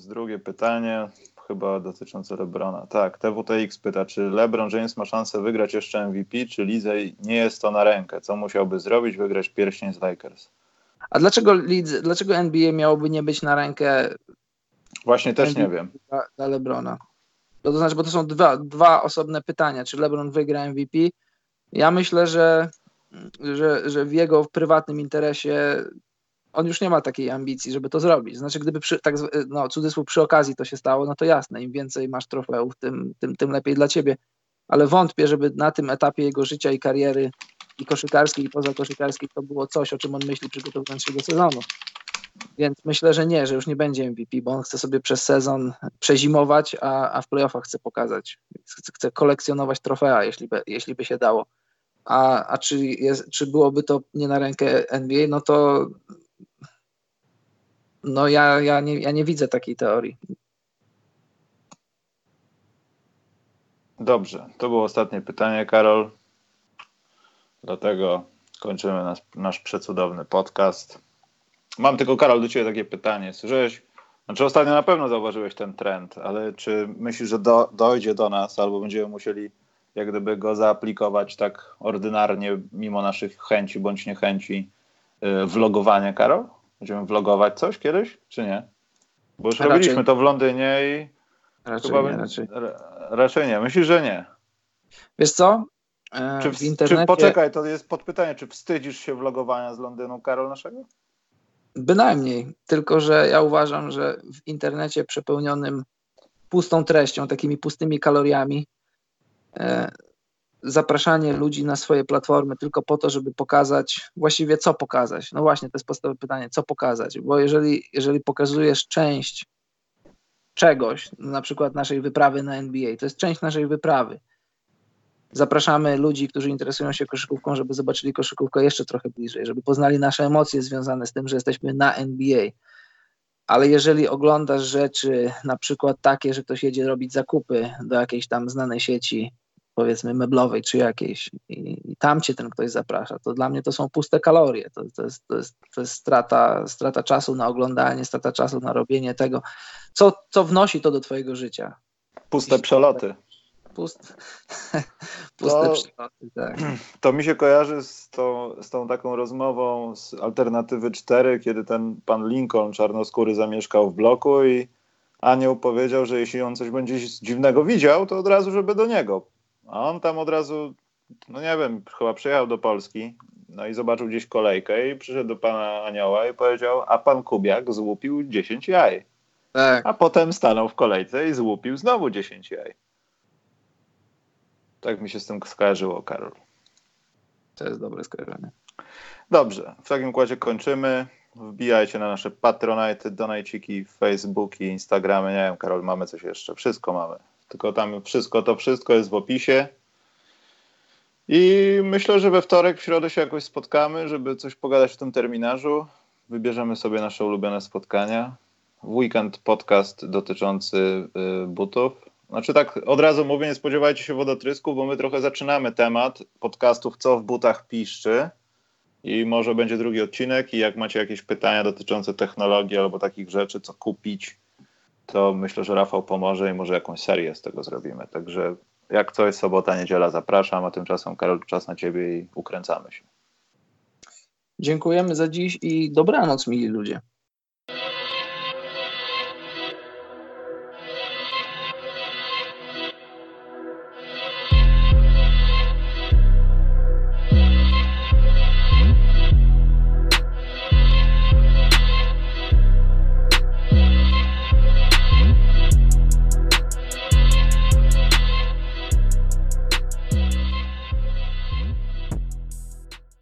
Speaker 1: Jest drugie pytanie, chyba dotyczące Lebrona. Tak, TWTX pyta, czy LeBron James ma szansę wygrać jeszcze MVP, czy Lizej nie jest to na rękę? Co musiałby zrobić? Wygrać pierścień z Lakers.
Speaker 2: A dlaczego, lidz- dlaczego NBA miałoby nie być na rękę
Speaker 1: Właśnie też nie wiem.
Speaker 2: dla, dla LeBrona? No to znaczy, bo to są dwa, dwa osobne pytania, czy LeBron wygra MVP? Ja myślę, że, że, że w jego prywatnym interesie on już nie ma takiej ambicji, żeby to zrobić. Znaczy, gdyby przy, tak, no, cudzysłów przy okazji to się stało, no to jasne, im więcej masz trofeów, tym, tym, tym lepiej dla ciebie. Ale wątpię, żeby na tym etapie jego życia i kariery i koszykarskiej, i pozakoszykarskiej to było coś, o czym on myśli przygotowując się do sezonu. Więc myślę, że nie, że już nie będzie MVP, bo on chce sobie przez sezon przezimować, a, a w playoffach chce pokazać. Chce, chce kolekcjonować trofea, jeśli by, jeśli by się dało. A, a czy, jest, czy byłoby to nie na rękę NBA, no to no ja, ja, nie, ja nie widzę takiej teorii.
Speaker 1: Dobrze, to było ostatnie pytanie, Karol. Dlatego kończymy nasz, nasz przecudowny podcast. Mam tylko, Karol, do Ciebie takie pytanie. Słyszałeś, znaczy ostatnio na pewno zauważyłeś ten trend, ale czy myślisz, że do, dojdzie do nas, albo będziemy musieli jak gdyby go zaaplikować tak ordynarnie, mimo naszych chęci bądź niechęci, yy, vlogowania, Karol? Będziemy vlogować coś kiedyś, czy nie? Bo już
Speaker 2: Raczej.
Speaker 1: robiliśmy to w Londynie i
Speaker 2: Raczej
Speaker 1: chyba
Speaker 2: nie, raczej.
Speaker 1: ra- raczej nie. Myślisz, że nie?
Speaker 2: Wiesz co? E,
Speaker 1: Czy,
Speaker 2: w
Speaker 1: w,
Speaker 2: internecie
Speaker 1: czy poczekaj, to jest podpytanie, czy wstydzisz się vlogowania z Londynu, Karol, naszego?
Speaker 2: bynajmniej, tylko że ja uważam, że w internecie przepełnionym pustą treścią, takimi pustymi kaloriami, e, zapraszanie ludzi na swoje platformy tylko po to, żeby pokazać, właściwie co pokazać. No właśnie, to jest podstawowe pytanie, co pokazać, bo jeżeli, jeżeli pokazujesz część czegoś, na przykład naszej wyprawy na NBA, to jest część naszej wyprawy. Zapraszamy ludzi, którzy interesują się koszykówką, żeby zobaczyli koszykówkę jeszcze trochę bliżej, żeby poznali nasze emocje związane z tym, że jesteśmy na NBA. Ale jeżeli oglądasz rzeczy, na przykład takie, że ktoś jedzie robić zakupy do jakiejś tam znanej sieci, powiedzmy meblowej czy jakiejś i, i, tam cię ten ktoś zaprasza, to dla mnie to są puste kalorie, to, to, jest, to, jest, to jest strata, strata czasu na oglądanie, strata czasu na robienie tego, co, co wnosi to do twojego życia.
Speaker 1: Puste przeloty.
Speaker 2: Pust, puste to, przeloty, tak.
Speaker 1: To mi się kojarzy z tą, z tą taką rozmową z Alternatywy 4, kiedy ten pan Lincoln czarnoskóry zamieszkał w bloku i Anioł powiedział, że jeśli on coś będzie dziwnego widział, to od razu, żeby do niego a on tam od razu, no nie wiem, chyba przyjechał do Polski, no i zobaczył gdzieś kolejkę i przyszedł do pana Anioła i powiedział, a pan Kubiak złupił 10 jaj. Tak. A potem stanął w kolejce i złupił znowu 10 jaj. Tak mi się z tym skojarzyło, Karol.
Speaker 2: To jest dobre skojarzenie.
Speaker 1: Dobrze, w takim układzie kończymy. Wbijajcie na nasze Patronite, Donajciki, Facebooki, Instagramy. Nie wiem, Karol, mamy coś jeszcze. Wszystko mamy tylko tam wszystko, to wszystko jest w opisie. I myślę, że we wtorek, w środę się jakoś spotkamy, żeby coś pogadać w tym terminarzu. Wybierzemy sobie nasze ulubione spotkania. W weekend podcast dotyczący y, butów. Znaczy tak od razu mówię, nie spodziewajcie się wodotrysku, bo my trochę zaczynamy temat podcastów Co w butach piszczy i może będzie drugi odcinek i jak macie jakieś pytania dotyczące technologii albo takich rzeczy, co kupić, to myślę, że Rafał pomoże i może jakąś serię z tego zrobimy. Także jak coś, sobota, niedziela zapraszam, a tymczasem Karol, czas na ciebie i ukręcamy się.
Speaker 2: Dziękujemy za dziś i dobranoc, mili ludzie.